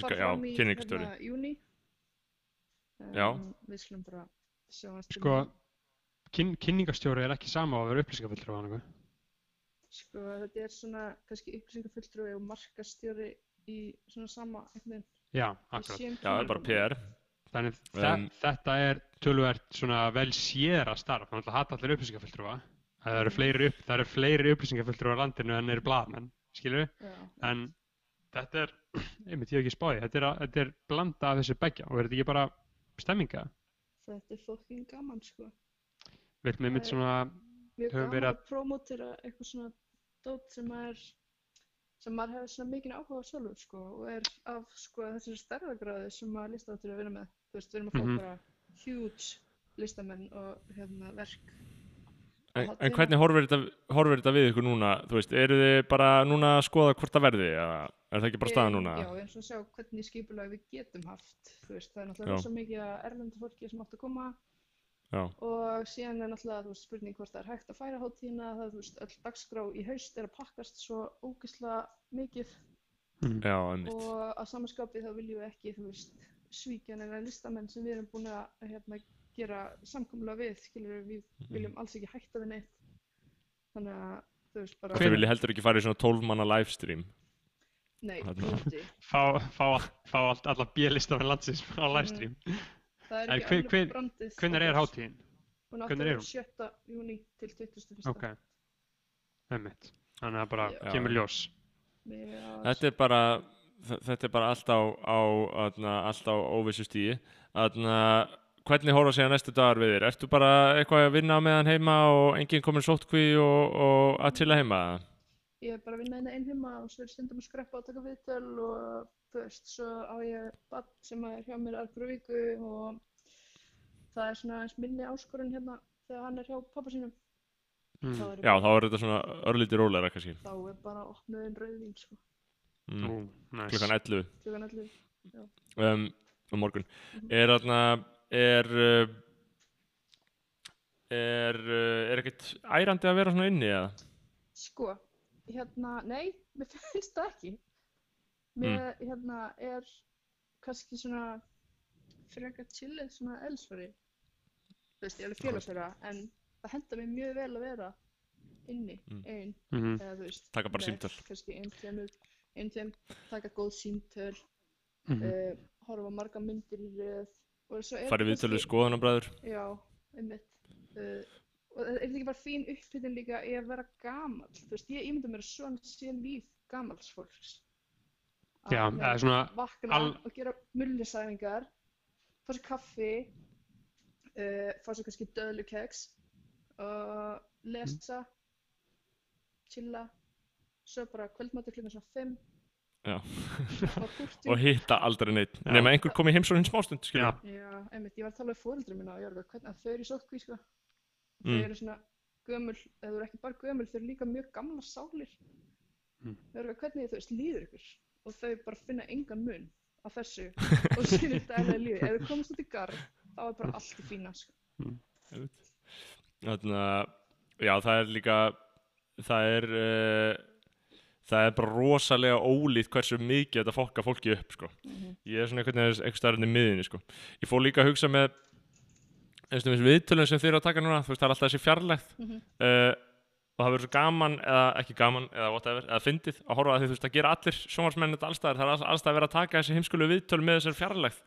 fara já, fram í, kynningastöru Hérna, júni. Um, Já. Við skulum bara sjáast til Sko, kyn, kynningastjóri er ekki sama á að vera upplýsingafullur á hann, Sko, þetta er svona kannski upplýsingafulltrúi og markastjóri í svona sama einhvern veginn. Já, akkurat. Já, það er bara. PR Þannig Um, þetta er tölvert svona vel séra starf, þannig að hata allir upplýsingafulltrúa. Það eru fleiri, upp, fleiri upplýsingafulltrúa á landinu en eru blaðmenn, skilur Já, En þetta er, einmitt ég hef ekki spáði, þetta er, að- þetta er blanda af þessu beggja og er þetta ekki bara stemminga? þetta er fucking gaman, sko. Við erum einmitt Það er- svona, Mjög Höfum gaman verið að promotera eitthvað svona dót sem er sem maður hefur svona mikinn áhuga á sjálfur sko og er af sko þessari stærðagráði sem maður listáttur að vinna með. Þú veist, við erum að fá Mhm. bara huge listamenn og hérna verk. En, en hvernig horfir þetta, horfir þetta við ykkur núna, þú veist, eru þið bara núna að skoða hvort það verði, eða er það ekki bara staðan núna? Já, eins og sjá hvernig skipulag við getum haft. Þú veist, það er náttúrulega rosa mikið að erlendu fólki sem átt að koma Já, og síðan er náttúrulega veist, spurning hvort það er hægt að færa hátíðina það þú veist, öll dagskrá í haust er að pakkast svo ógeðslega mikið. Já, einmitt. Og að samanskapi þá viljum við ekki þú veist, svíkja neina listamenn sem við erum búin að hérna, gera samkommulega við skilur við viljum alls ekki hætta við neitt. Þannig að þú veist bara Þið viljið heldur ekki fara í svona 12 manna livestream. Nei, úti fá, fá, fá allt, alla björlistafinn landsins á livestream. Það er ekki alveg brandið Hvernig er hátíðin? hún átti að er vera hún? 7. júni til 21. Ok, einmitt. Þannig að bara Já. kemur ljós. Já, Þetta er bara, þetta er bara allt á, á, aðna, allt á óvissu stíi Aðna, hvernig horfa sig að næstu dagar við þér? Ertu bara eitthvað að vinna með hann heima og enginn komin sótkví og, og að chilla heima? Ég er bara að vinna hérna einn heima og svo er stundum að skreppa og taka viðtöl og þú veist, svo á ég bann sem er hjá mér aðra viku og það er svona eins minni áskorun hérna þegar hann er hjá pappa sínum Mm. Já, þá er þetta svona örlítið rólegra kannski þá er bara opnuðin rauðvín sko, mm. Ú, nice. Klukkan 11 klukkan 11 um, um morgun Mhm. Er þarna, er, uh, er, uh, er ekkert ærandi að vera svona inni eða? Sko, hérna, nei, mér finnst það ekki. Mér, hérna, er kannski svona frekar chillið svona elsfari. Þú veist, ég er alveg félagsverða, en það henda mér mjög vel að vera inni, Mm. ein, Mhm. eða þú veist. Taka bara símtöl. Kannski ein, tveimur, ein, tveim, taka góð símtöl, Mhm. uh, horfa marga myndir í röð. og svo er Farið kannski- viðtölu skoðanabræður Já, einmitt. Uh, og er þetta ekki bara fín upphittun líka í að vera gamall þú veist, ég ímynda mér að svona sé líf gamals fólks Að, Já, hérna, eða svona vakna al- og gera mullisæfingar fá sér kaffi uh, fá sér kannski döðlukeks og lesa chilla svo bara kvöldmættur klukkan svona 5 Já. fá kurti og hitta aldrei neitt nema einhver kom í heimsókn hins smástund. Já. Já, einmitt, ég var að tala við fóreldrum minna og ég var eitthvað, hvernig að þau eru í sótkví, sko. Þau Mm. eru svona gömul, eða þau eru ekki bara gömul, þau eru líka mjög gamla sálir. Mm. Þau eru eitthvað, hvernig þú veist, líður ykkur? Og þau bara finna engan mun á þessu og sínu dælega lífi. Ef þau komast út í garð, þá er bara allt í fína, sko. Þannig að, já, það er líka, það er, uh, það er bara rosalega ólít hversu mikið þetta fokka fólki upp, sko. Ég er svona einhvern veginn eitthvað starfinn í miðinni, sko. Ég fór líka að hugsa með, eins og viðtölun sem þið eru að taka núna, þú veist, það er alltaf þessi fjarlægt. Mhm. uh, og það verður svo gaman, eða ekki gaman, eða whatever, eða fyndið að horfa að því, þú veist, að gera allir sjónvarsmenn þetta allstaðar, það er alls- allstað að vera að taka þessi heimskulu viðtöl með þessar fjarlægt.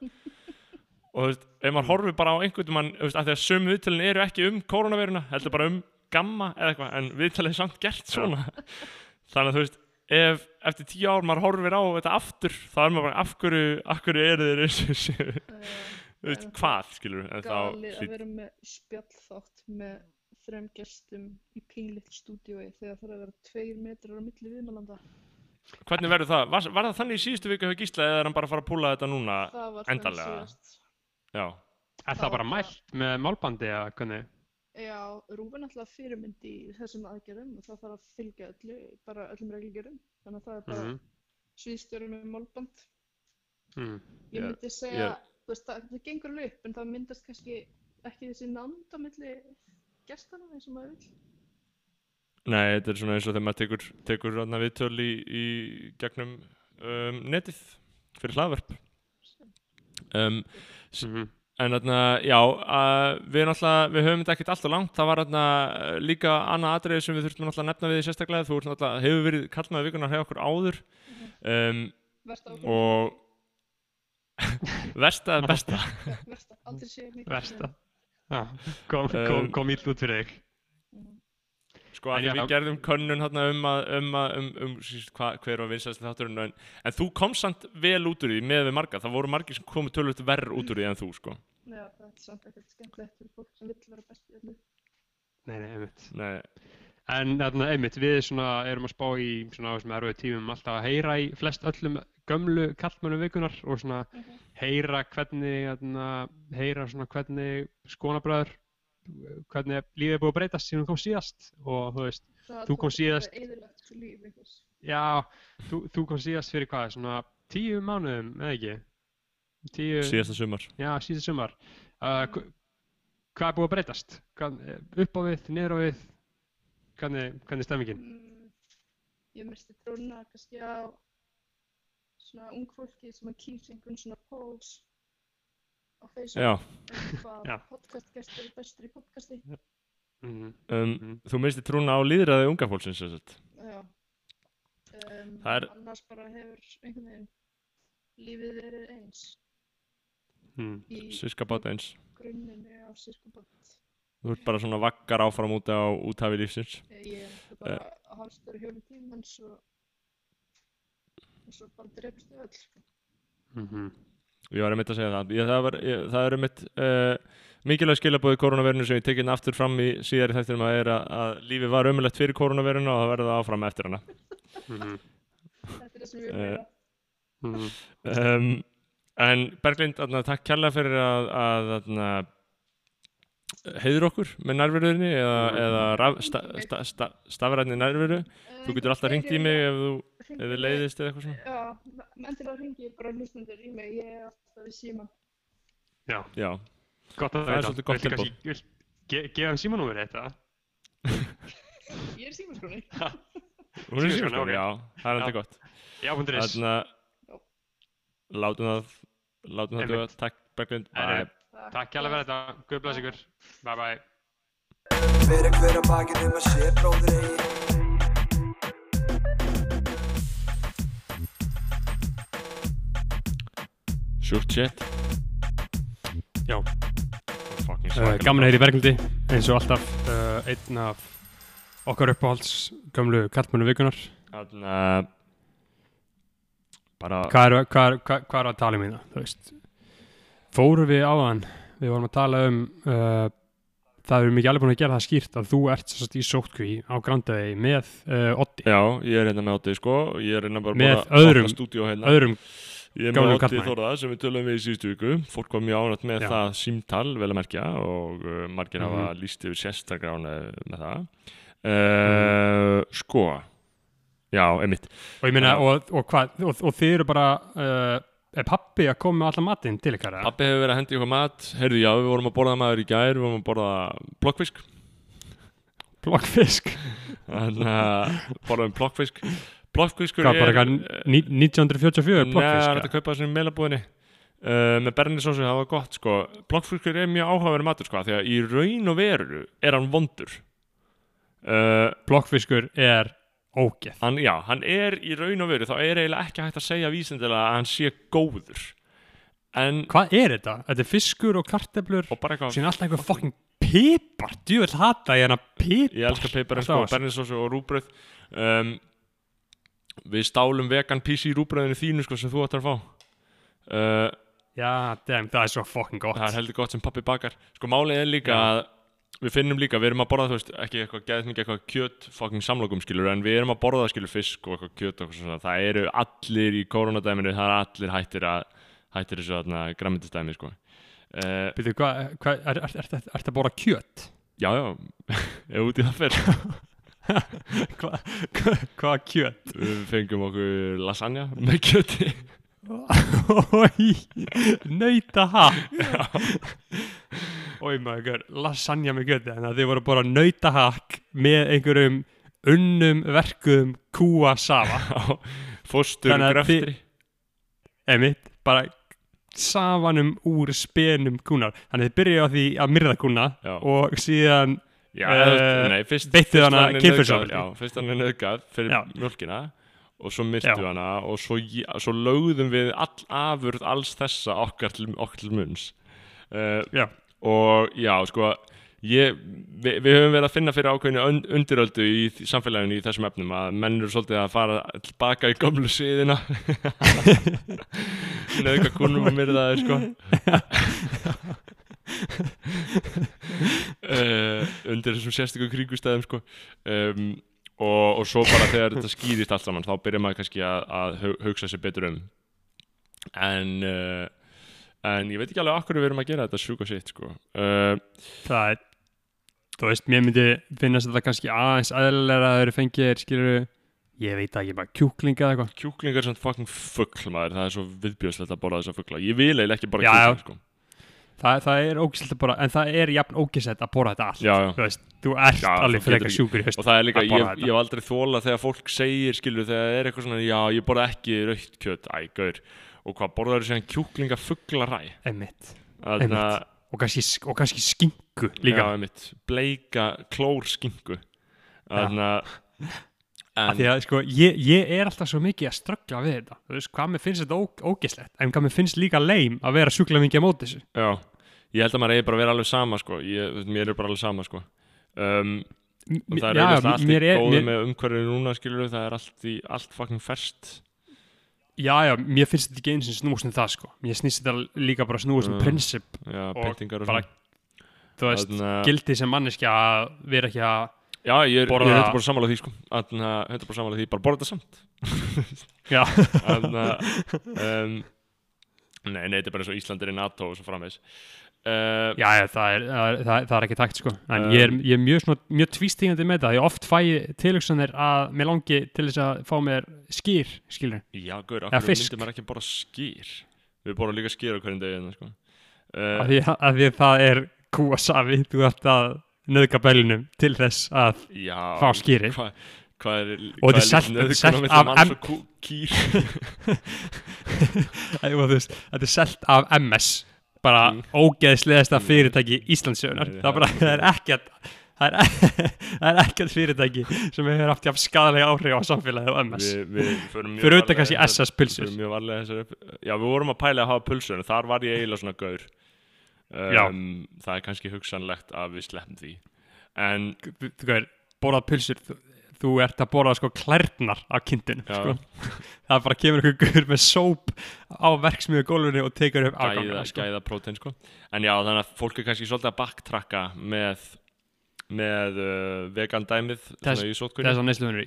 og þú veist, ef maður horfir bara á einhvern mann, þú veist, að því að sömu viðtölin eru ekki um koronaviruna, heldur bara um gamma eða eitthvað, en viðtalið er samt gert svona þannig að þú veist ef eftir tíu ár maður horfir á þetta aftur þá er maður bara, af hverju, af hverju þú veist, hvað skilur en þá, Galið að vera með spjallþátt með þrem gestum í pínlitt stúdíói þegar það er að vera tveir metrar á milli viðmælanda. hvernig verður það, var, var það þannig í síðustu viku hjá Gísla eða er hann bara að fara að púla þetta núna Það var Er það bara mælt með málbandi eða hvernig? Já, Rúf er náttúrulega fyrirmynd í þessum aðgerðum og það þarf að fylgja öllu, bara öllum reglgerum. Þannig að það er bara Mhm. sviðstjóri með málband. Mm. Ég myndi segja, ég- þú veist, það, það gengur alveg upp en það myndast kannski ekki þessi nánd á milli gestana eins og maður vill. nei, þetta er svona eins og þegar maður tekur, tekur þarna viðtöl í, í gegnum um, netið fyrir hlaðverp um, Mm En þarna, já, uh, við, við höfum þetta ekkert alltaf langt, það var þarna uh, líka annað atriði sem við þurftum að nefna við sérstaklega, þú ert náttúrulega, hefur verið kallmaður vikunar hjá okkur áður. Um, Versta á og versta eða besta, Versta, aldrei séð mikið. Versta. Já, kom, Um, kom, kom ill út fyrir þig. sko að við gerðum könnun þarna um að, um að, um, um, síst, hva, hver var vinsast þátturinn, en, en þú komst samt vel út úr því með við marga, það voru margir sem komu tölvöld verð út úr því en þú, sko. Já, það er samt ekkert skemmtilegt fyrir fólk sem vill vera best í öllu. Nei, nei, einmitt. Nei, En þarna, einmitt, við svona erum að spá í svona þessum erfiðu tímum alltaf að heyra í flest öllum gömlu kallmönnum vikunar og svona heyra hvernig, þarna, heyra svona hvernig skonabröður, hvernig lífið er búið að breytast síðan þú kom síðast og þú veist, Það Þú kom síðast- Það er eðilegt líf einhvers. já, þú, þú kom síðast fyrir hvað, svona tíu mánuðum, eða ekki? Tíu, síðasta sumar. já, síðast sumar. Uh, hva- hvað er búið að breytast? Hvað, upp á við, niður á við, hvernig, hvernig er stemmingin? Mm, ég misti trúna kannski á svona ung fólki sem að kýrsa einhvern svona pós á Facebook. Já, um hvað Já. podcastgestur er bestur í podcasti. Mm. um, Mhm. þú minnst trúna á líðræði unga fólksins, þess að, Já. Um, er- Annars bara hefur einhvern veginn lífið verið eins Mm. í sviskabáta eins. grunninu á sirkubátt. Þú ert bara svona vaggar áfram út á úthafi lífsins. Ég er bara að hálfstöru hjólum tímans og og svo bara drefst við öll. Mm Ég var einmitt að segja það. Ég, það, var, ég, það er einmitt uh, mikilvæg skilabóði koronavirinu sem ég tekið hérna aftur fram í síðari þættinum að er að, að lífið var ömulegt fyrir koronavirinu og það verður það áfram eftir hana. -hmm. Þetta er það sem ég vil Eh, vera. Mm. Um, en Berglind, atna, takk kærlega fyrir að, að atna, heiður okkur með nærveruðinni eða, eða raf, sta, sta, sta, stafræðni nærveru. Þú getur alltaf ringt í mig ef þú ef þið leiðist eða eitthvað svona. Já, menn til að ringi bara hlustendur í mig, ég er alltaf við síman. Já, Já, gott að Það er svolítið gott Viltu tilboð. kannski- vilt ge gefa þeim símanúmer þetta? Ég er símaskóni. hún er ok. já, það er alltaf gott. Já, hundur is. Að látum það, látum það duga. Takk Berglind. Takk kjærlega fyrir þetta. Guð bless ykkur. Bye bye. Fyrir hver að bakið um að sé bróðir eigi Sjúkt shit. Já. Uh, gaman að heyra í Berglindi. eins og alltaf uh, einn af okkar uppáhalds gömlu kallmennu vikunar Þannig að bara hvað er, hvað er, hvað, hvað er að tala um hérna þú veist fórum við áðan við vorum að tala um uh, það erum ekki alveg búin að gera það skýrt að þú ert sérst í sótkví á Grandavegi með uh, Oddi, Já, ég er hérna með Ótti sko ég er hérna bara Með bara öðrum- hérna öðrum Ég er með karlmanni. Þórða sem við tölum við í síðustu viku Fólk var mjög ánætt með Já. það símtal vel að merkja og uh, margir Mhm. hafa líst yfir sérstaklega ánægð með það uh, Sko Já, einmitt og ég Já. og, og og, og þið eru bara uh, er pappi að koma með allan matinn til ykkar? Pappi hefur verið að hendi ykkur mat. Heyrðu, já, við vorum að borða maður í gær Við vorum að borða blokkfisk. Blokkfisk, Þannig að borðum plokkfisk Plokkfiskur hvað bara er eitthvað ní- 1944 Nei, það er blokkfisk að kaupa þessum meilabúðinni. Uh, með bernisósu, það var gott sko. Blokkfiskur er mjög áhugaverið matur sko, því að í raun og veru er hann vondur. Uh, blokkfiskur er ógeð. Hann, Já, hann er í raun og veru þá er eiginlega ekki hægt að segja vísindilega að hann sé góður. En, hvað er þetta? Þetta er fiskur og karteblur og bara eitthvað síðan alltaf einhver fucking pipar. Djúvel hata ég hana pipar. Ég elska Alltaf sko, þessu. bernisósu og rúbröð um, við stálum vegan PC rúbröðinu þínu sko, sem þú ættir að fá. Uh, já, damn, það er svo fucking gott. það er heldur gott sem pappi bakar. Sko málið er líka að við finnum líka, við erum að borða þú veist ekki eitthvað geðið mikið eitthvað kjöt fucking samlokum skilur en við erum að borða skilur fisk og eitthvað kjöt og eitthvað svona. Það eru allir í koronadæminu það er allir hættir að hættir þessu þarna grammendistæmi sko. Uh, Býtu, hvað, hva, er, er, er, er, er þetta bara kjöt? já já ef út í það fer. Hvað hva, hva kjöt? við fengum okkur lasagna með kjöti. Ói, nauta ha Ói maður, lasagna með kjöti Þannig að þið voru bara nauta hakk með einhverjum unnum verkum kúa safa. Fóstur að greftri Emitt, bara safanum úr spenum kúnar. Þannig að þið byrjaði á því að myrða kúna Já. og síðan hann er kynferðisofbeldi. nauðgað- já, fyrst hann er nöðgað fyrir mjölkina og svo myrtu hana og svo, svo lögðum við all afurð alls þessa okkar til, okkar til munns. Uh, Já. Og já, sko ég, við, við höfum verið að finna fyrir ákveðinu un, undiröldu í samfélaginu í þessum efnum að menn eru svolítið að fara tilbaka í gömlu siðina nöðga kúnum að myrða þeir sko. Uh, undir þessum sérstöku kringustæðum sko. Um, og, og svo bara þegar þetta skýrist allt saman þá byrjar maður kannski að, að hu- hugsa sér betur um. En uh, en ég veit ekki alveg akkur við erum að gera þetta sjúka sitt sko. Uh, það er þú veist, mér myndi finnast þetta kannski aðeins aðeinslega að þeir eru fengið skilur ég veit ekki, bara kjúklinga eða eitthvað. Kjúklingar er svona fucking fuggl maður. Það er svo viðbjöðslegt að borða þessa fuggla ég vil eiginlega ekki bara Já, já. kjúkling sko. Það, það er ógislega bara, en það er jafn ógislega að borða þetta allt já, já. þú veist, þú ert Já, alveg frekar sjúkur í haust og það er líka, ég, ég hef aldrei þóla þegar fólk segir skilur þegar það er eitthvað svona já og hvað borðar þú síðan kjúklinga fugglaræ þannig að og kannski, og kannski skingu líka, Já, bleika klór skingu Þannig að En, að sko, ég, ég er alltaf svo mikið að ströggla við þetta, þú veist, hvað mér finnst þetta ó, ógislegt, en hvað mér finnst líka leim að vera sjúklega mikið á móti þessu. Já. Ég held að maður eigi bara að vera alveg sama sko. Ég, Mér er bara alveg sama sko. Um, Og það er Já, auðvitað allt í góðu með umhverfið núna skilur Það er allt í, allt fucking ferst Já, já, mér finnst þetta ekki eins og snúst um það sko. Mér snýst þetta líka bara snúst um Mm. prinsip Og bara Þú veist, gildi sem manneskja að vera ekki að Já, ég er, er 100% sammála því sko. Að 100% sammála því, bara borða þetta samt. Já, Þannig að Nei, nei, þetta er bara eins og Íslandir í NATO og svo framvegs uh, já, já það, er, það, það, er, það er ekki takt sko. En Um, ég er, ég er mjög, svona, mjög tvístingandi með það. Ég oft fæ tilhugsanir að mér langi til þess að fá mér skýr Skilur Já, gaur, Eða fisk. myndi maður ekki bara skýr Við borðum líka skýr á hverjum degi hérna, sko. uh, af því, að því að það er kúasafi Þú ert að nöðga beljunum til þess að Já fá skýri. Hvað hva er Og hvað þetta er selt- er selt af manns og kýr? Þetta er selt af MS bara Mm. ógeðslegasta fyrirtæki Íslandsögunar Nei, það, er bara, það er ekkert það er, það er ekkert fyrirtæki sem hefur haft jafn skadalega áhrif á samfélagið förum mjög fyrir varlega kannski í SS í upp- Já, við vorum að pæla að hafa pulsur en þar var ég eiginlega svona gaur. Um, það er kannski hugsanlegt að við sleppum því. En þú veist, borðað pulsur þú, ert að borða sko klærnar af kindinu sko. það bara kemur einhver guður með sóp á verksmiðu gólfinu og tekur upp gæða, afgangana sko. gæða prótein sko. en já, þannig að fólk er kannski svolítið að backtracka með með uh, vegan dæmið Þess- að neysluðunri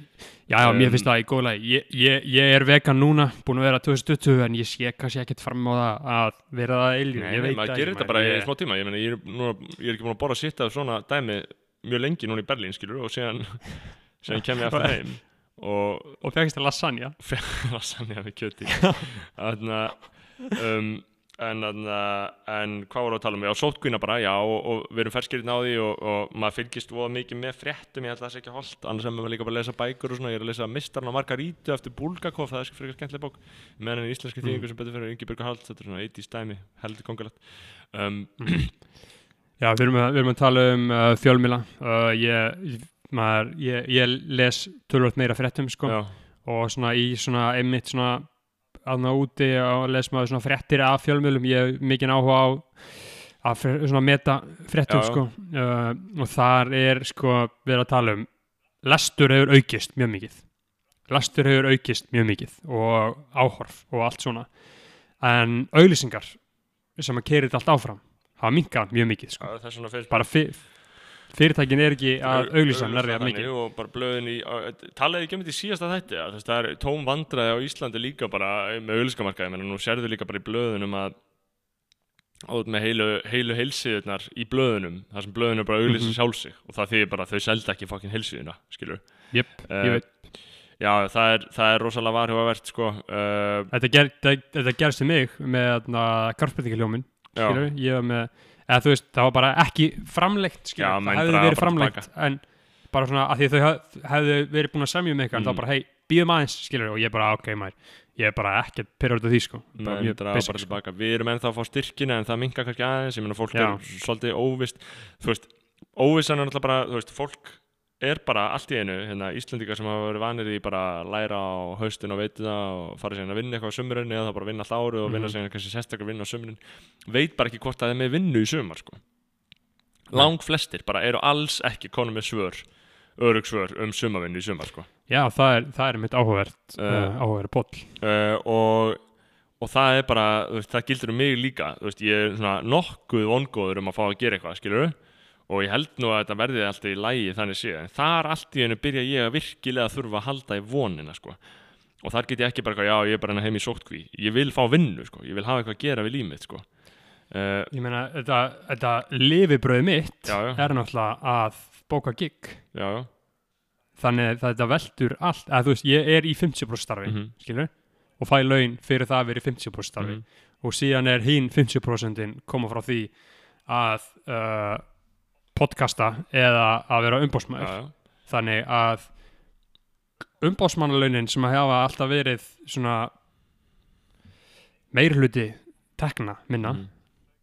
já, já, mér Um, finnst það í góð lagi ég, ég, ég er vegan núna, búin að vera 2020 en ég sé kannski ekkert fram á það að vera það Nei, ég veit maður það gerir ekki, þetta bara í ég- smá tíma ég, meni, ég, er núna, ég er ekki búin að borða sitt af svona dæmi mjög lengi núna í Berlín skilur og síðan, síðan kem ég aftur heim. Og og fegist það lasagna. Lasagna með kjöti. Þannig að um, en, þarna, en hvað voru að tala um? Já, sótkvína bara, já, og, og við erum ferskirinn á því og, og maður fylgist voða mikið með fréttum, ég held að það sé ekki holdt annars er maður líka bara að lesa bækur og svona, ég er að lesa Mistarn og Margarítu eftir Bulgakov það er fyrir skemmtileg bók, meðan en íslenski Mm. þýðingu sem betur fyrir Ingi Björgur Hald, þetta er svona 80s dæmi, heldur kongulegt. Um, Já, við erum við erum að tala um uh, fjölmila uh, ég, maður, ég, ég les tölvöld meira fréttum sko. Já, og svona í svona einmitt svona aðna úti og les maður svona fréttir af fjölmjölum, ég hef mikinn áhuga á að svona meta já. sko. Uh, og þar er sko við að tala um lestur hefur aukist mjög mikið. Lestur hefur aukist mjög mikið og áhorf og allt svona. En auglýsingar sem að þetta allt áfram hafa minkað mjög mikið sko. Bara fyr, fyrirtækin er ekki að auglýsa nærrið þannig, mikið. og bara blöðin í talaði ekki um þetta í síðasta þætti að það er tóm vandræði á Íslandi líka bara með auglýskamarkaði, menn nú sérðu líka bara í blöðunum að át með heilu, heilu heilsiðunar í blöðunum þar sem blöðun er bara að auglýsa Mhm. sjálf sig og það þýðir bara að þau selda ekki fokkin heilsiðuna skilur Jep, Eh, ég veit. já, það er, það er rosalega varhugavert sko uh, Þetta, ger, þetta, þetta gerst til mig með karpendingaljómin já, skilur, ég var með eða þú veist, það var bara ekki framleitt skilur, Já, það menn hefði draga verið bara framleitt en bara svona að því þau hef- hefðu verið búin að semja um eitthvað, Mm. þá bara hei, býðum aðeins skilur, og ég bara, ok, maður ég er bara ekkert pyrrður út af því, sko bara menn mjög draga basic, bara sko. tilbaka við erum ennþá að fá styrkina en það minka kannski aðeins ég meina fólk Já. er svolítið óvist þú veist, óvissan er náttúrulega bara þú veist, fólk er bara allt í einu hérna, Íslendingar sem hafa verið vanir í bara að læra á haustin og veitu það og fara sér að vinna eitthvað á sumurinn eða þá bara vinna allt árið og vinna Mhm. sér kannski sérstaklega vinna á sumurinn veit bara ekki hvort það er með vinnu í sumar sko. lang flestir bara eru alls ekki konum með svör örug svör um sumavinnu í sumar sko. Já, það er, það er mitt áhugavert uh, áhugavert poll uh, og, og það er bara veist, það gildur um mig líka þú veist, ég er svona nokkuð vongóður um að fá að gera eitthvað skilur og ég held nú að þetta verði alltaf í lægi þannig séð en þar allt í hennu byrja ég að virkilega þurfa að halda í vonina sko. og þar get ég ekki bara já ég er bara hérna heim í sótkví ég vil fá vinnu, sko. ég vil hafa eitthvað að gera við límið sko. uh, Ég meina, þetta, þetta lifibröð mitt Já, já. er náttúrulega að bóka gig já, þannig að þetta veldur allt að þú veist, ég er í 50% starfi Mhm. skilur, og fæ laun fyrir það að vera í 50% starfi Mhm. og síðan er hinn 50% koma frá því að uh, podcasta eða að vera já, umbósmaður já. þannig að umbósmannalaunin sem að hafa alltaf verið svona meir hluti tekna minna, Mhm.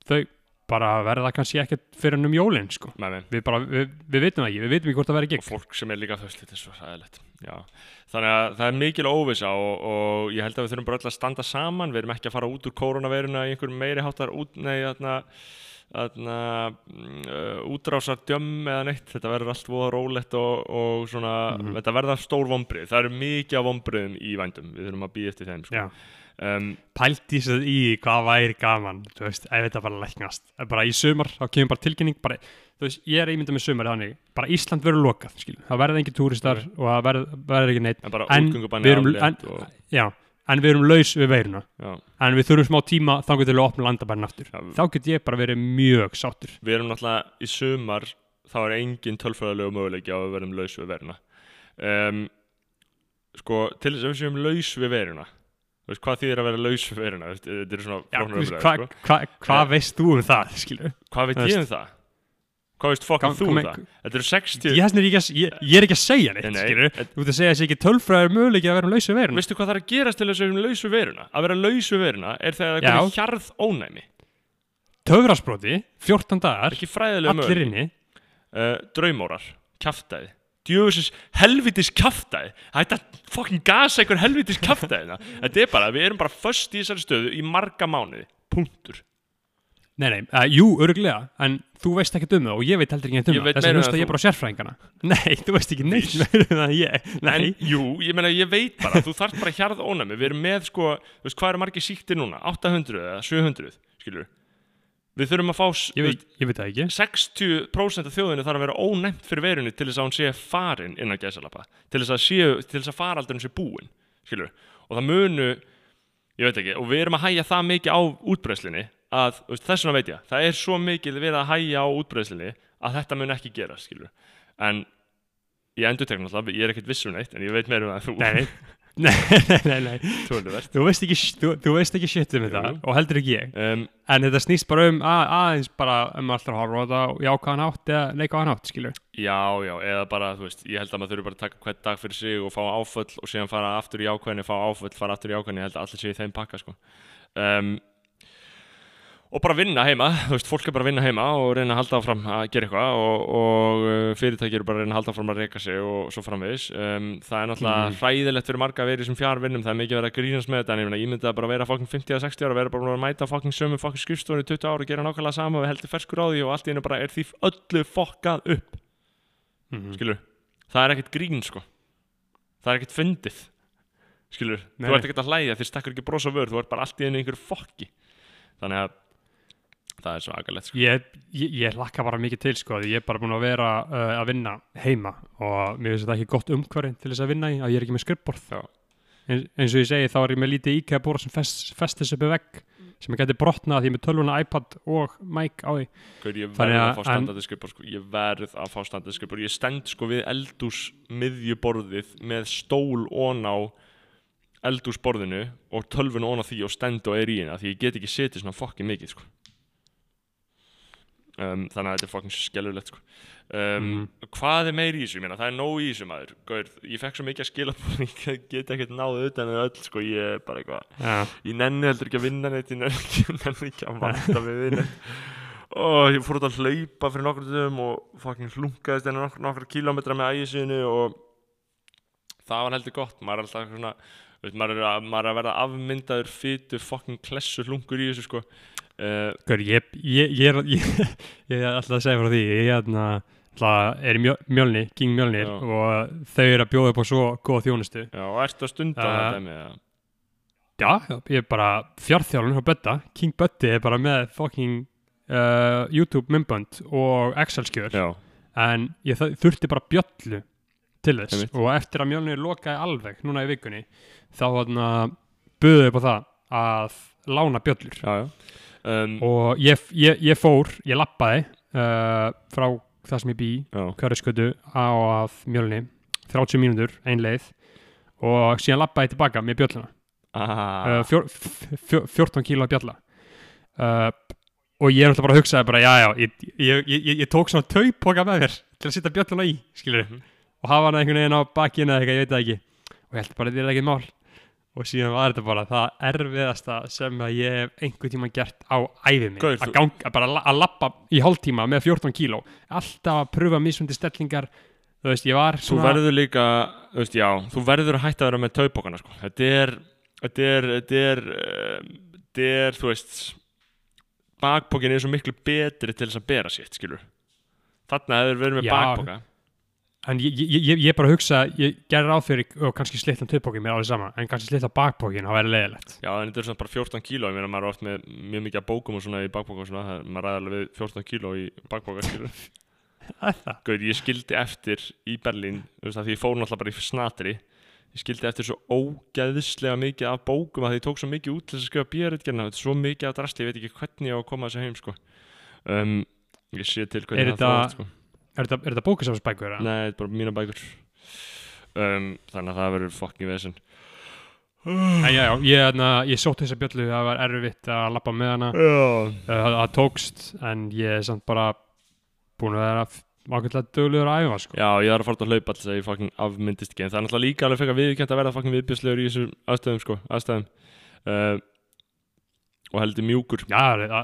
þau bara verða kannski ekkert fyrir um jólin sko. Nei, nei. við bara, við, við vitum það ekki, við vitum ekki hvort það verði og gig fólk sem er líka þetta er svo sæðilegt já. þannig að það er mikil óvisa og, og ég held að við þurfum bara öll að standa saman við erum ekki að fara út úr koronaveiruna í einhverjum meiri háttar út, nei, þarna þarna uh, útrásar djömm eða neitt, þetta verður allt voða rólegt og, og svona, Mhm. þetta verða stór vombrið, það eru mikið af vombriðum í vændum, við þurfum að býja eftir þeim sko. Um, pælt í sér í hvað væri gaman þú veist, ef þetta bara læknast. Bara í sumar, þá kemur bara tilkynning bara, þú veist, ég er ímyndað með sumar þannig bara Ísland verður lokað, skil það verður engin túristar og það verður, verður ekki neitt. En bara útgöngubanni aflétt og, já, en við erum laus við veiruna já, en við þurfum smá tíma þá getur við að opna landabærin aftur Já. þá get ég bara verið mjög sáttur við erum náttúrulega í sumar þá er engin tölfræðilegu möguleiki á að við verðum laus við veruna um, sko, til þess að við séum laus við veruna þú veist, hvað þýðir að vera laus við veist, þetta er svona Já, veist, umræður, hvað sko. hva, hva Ja. veist þú um það, skilur hvað veit ég um það? Hvað veist fokkin Kom- þú um það? þetta eru 60 ég, er ekki að, ég, ég er ekki að segja neitt, Nei, nei, þú ert að segja þessi ekki tölfræður möguleiki að vera laus við veiruna. Veistu hvað það er að gerast til þess að við erum laus við veruna að vera laus við veruna er þegar það er hjarð ónæmi töfrasproti, 14 dagar allir inni. Uh, draumórar, kjaftaði djöfusins helvitis kjaftaði þetta fokkin gasa einhver helvitis kjaftaði þetta er bara, við erum bara föst í þessari stöðu í marga mánuði, punktur Nei, nei, uh, jú, örglega, en þú veist ekkert um það og ég veit heldur ekki um það, þess að meira en hlusta ég þú. bara sérfræðingana. Nei, þú veist ekki neitt meira um það en ég, nei. En, jú, ég meina, ég veit bara, þú þarf bara hjarð ónæmi, við erum með, sko, þú veist, hvað eru margir síktir núna? 800 eða 700, skilur Við þurfum að fá, Ég þú veit, ég veit það ekki. 60% af þjóðinu þarf að vera ónæmt fyrir veirunni til þess að hún sé farin innan gæsalappa til þess að, séu, til þess að faraldurinn sé búin skilur, og það munu ég veit ekki, og við erum að hæja það mikið á útbreyslinni að, þess vegna veit ég það er svo mikið við að hæja á útbreyslinni að þetta mun ekki gera, skilur en ég endur tekna alltaf, ég er ekkert viss um neitt en ég veit meira um það þú Nei, nei, nei, nei. Þú veist ekki, þú, þú veist ekki shit um þetta og heldur ekki ég. um, En þetta snýst bara um að, aðeins bara um alltaf að horfa á þetta og jákvæðan átt eða neikvæðan átt, skilur. Já, já, eða bara, þú veist, ég held að maður þurfi bara að taka hvern dag fyrir sig og fá áföll og síðan fara aftur í ákveðinni, fá áföll, fara aftur í ákveðinni, ég held að allir séu í þeim pakka, sko. Um, og bara vinna heima, þú veist, fólk er bara að vinna heima og reyna að halda áfram að gera eitthvað og, og uh, fyrirtæki eru bara að reyna að halda áfram að reyka sig og svo framvegis. Um, það er náttúrulega Mhm. hræðilegt fyrir marga að vera í þessum fjárvinnum, það er mikið verið að grínast með þetta, en ég meina, ég myndi að bara vera fokkin 50 eða 60 ára, vera bara að mæta fokkin sömu fokkin skrifstofunni í 20 ára og gera nákvæmlega sama og við heldur ferskur á því og allt í hennu bara er því öllu fokkað upp. Mm skilur, það er grín sko. Ég, ég, ég hlakka bara mikið til sko því ég er bara búin að vera uh, að vinna heima og mér finnst þetta ekki gott umhverfi til þess að vinna í að ég er ekki með skrifborð Já. en, eins og ég segi þá er ég með lítið íkæða bóra sem fest, festis upp í vegg sem ég geti brotnað því ég er með tölvuna iPad og mic á því Gaur, ég verð að að- fá standandi skrifbor sko. ég verð að fá standandi skrifbor ég stend sko við eldús miðjuborðið með stól ón á eldúsborðinu og tölvun ón á því og stend og er í hérna því ég get ekki setið svona fokkin mikið sko. Um, þannig að þetta er fokkin skellulegt sko. um, Mhm. hvað er meiri í þessu, það er nóg í þessu maður. Gaur, ég fekk svo mikið að skila ég get ekkert náðu utan eða öll sko, ég Já, ég nenni heldur ekki að vinna neitt ég nenni ekki, að vanda við neitt. Og ég fór út að hlaupa fyrir nokkur dögum og fucking hlunkaðist enn nokkur, nokkur kílómetra með ægisinu og það var heldur gott. Maður er alltaf svona veit, maður, er að, maður er að verða afmyndaður fytu fucking klessu hlungur í þessu sko Gaur, ég, ég, ég, er, ég, ég er alltaf að segja frá því ég er, alltaf, er mjölni, King Mjölnir Já. og þau eru að bjóða upp á svo góða þjónustu. Já, og ertu að stunda Uh, þetta með það? Já, já, ég er bara fjárþjálun hjá Bötta King Bötti er bara með fucking uh, YouTube myndbönd og Excel-skjör. Já, en ég þurfti bara bjöllu til þess. Einmitt. og eftir að mjölnir lokaði alveg núna í vikunni þá þarna buðuði upp á það að lána bjöllur. Já, já. Um, og ég, ég, ég fór, ég lappaði uh, frá það sem ég bý já, Köriskötu á að mjölni. 30 mínútur, ein leið. Og síðan lappaði tilbaka með bjölluna. Ah, uh, fjór, fjó, 14 kíló bjalla uh, og ég er alltaf bara að hugsa bara, já, já, ég, ég, ég, ég, ég tók svona taupoka með mér til að setja bjölluna í skilur, Mhm. og hafa hana einhvern veginn á bakinu eða eitthvað, ég veit það ekki. Og ég held bara að þetta er ekkert mál og síðan var þetta bara það erfiðasta sem að ég hef einhvern tíma gert á æfið mig, Gaur, að, ganga, bara að lappa í hálftíma með 14 kíló. Alltaf að pröfa mismundi stellingar. Þú veist, ég var þú verður líka þú veist, já, þú verður að hætta að vera með taupokana sko. þetta er þetta er, þetta er, um, þetta er þú veist bakpokin er svo miklu betri til þess að bera sitt skilur. Þarna hefur verið með Já. bakpoka En ég, ég, ég, bara hugsa, ég gerði ráð fyrir og kannski slittan töðbókin mér alveg sama en kannski slittan bakbókin, það væri leiðilegt já, en þetta er svona bara 14 kíló ég meina maður er oft með mjög mikið af bókum og svona í bakpoka og svona, það, maður ræði alveg við 14 kíló í bakpoka skilur Það er það Gauð, ég skildi eftir í Berlín þú veist, að því ég fór náttúrulega bara í snatri ég skildi eftir svo ógeðslega mikið af bókum að því ég tók svo mikið út til að er á að sko. um, ég sé til hvernig Er það þróast, sko. Er þetta, þetta bókasafsbækur? eða? nei, þetta er bara mína bækur. Um, þannig að það verður fucking vesen. En já, já, ég, hérna, ég sótt þessa bjöllu, það var erfitt að lappa með hana. Já, uh, það tókst, en ég er samt bara búin að vera ákveðlega döglegur að æfa, sko. Já, ég þarf að fara að hlaupa alltaf að ég fucking afmyndist ekki en það er náttúrulega líka alveg fekk að viðkjönt að verða fucking viðbjörslegur í þessum aðstæðum sko, aðstæðum. Uh, og heldur mjúkur. Já, það er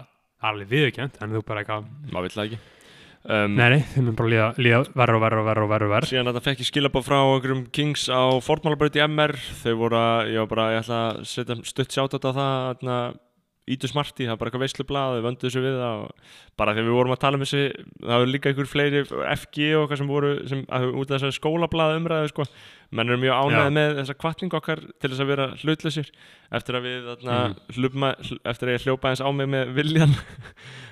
alveg viðurkjönt, en þú bara eitthvað maður vill það ekki um, Nei, nei, þeim er bara líða, líða verra og verra og verra og verra og verra. Síðan þetta fekk ég skilabóð frá einhverjum Kings á Fortmálabraut í MR þau voru að, ég var bara, ég ætla að setja stutt sjátt á það þarna, ítu smarti, það var bara eitthvað veislublað við vönduðu þessu við það bara þegar við vorum að tala um þessi, það var líka einhver fleiri FG og eitthvað sem voru sem, út af þessari skólablaða umræðu sko menn eru mjög ánægð Já. með þessa kvartning okkar til þess að vera hlutlausir eftir að við þarna, Mm. hlupma, hl, eftir að ég hljópa eins á mig með viljan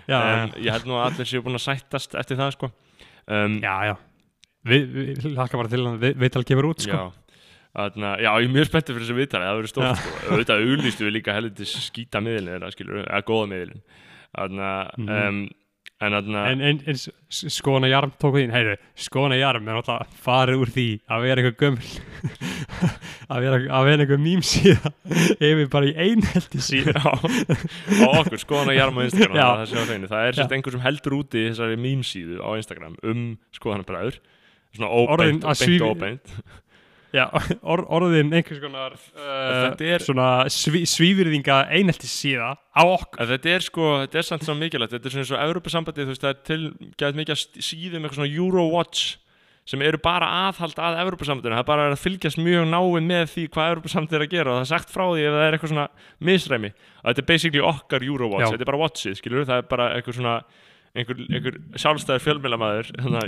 já, um, ég held nú að allir séu búin að sættast eftir það sko um, já, já við, við hlaka bara til að við, viðtal kemur út sko. Þarna, já, ég er mjög spenntið fyrir þessu viðtali, það verður stórt sko. auðvitað auglýstu við líka heldur skýta miðlinn eða skilur, eða góða miðlinn þarna, Mhm. um, en þarna en, en, en skona jarm tók þín heyru, skona jarm er alltaf farið úr því að vera eitthvað gömul að vera, að vera eitthvað mím síða yfir bara í einhelti síða Já, á okkur, skoðan að jarma á Instagram það, sé á hreinu. það er sérst einhver sem heldur úti þessari mýmsíðu á Instagram um skoðanabræður svona óbeint að og beint svíf- og óbeint Já, or, orðin einhvers konar uh, er- svona sví, svífyrðinga einhelti síða á okkur. Þetta er sko, þetta er samt svo mikilvægt. Þetta er svona eins og Evropasambandi, þú veist, það er til gæt mikið síðum eitthvað svona Eurowatch sem eru bara aðhald að Evropasambandinu, það er bara að fylgjast mjög náið með því hvað Evropasambandið er að gera og það er sagt frá því ef það er eitthvað svona misræmi. Og þetta er basically okkar Eurowatch, þetta er bara watchið, skilur það er bara eitthvað svona einhver, einhver sjálfstæður fjölmjölamæður hérna,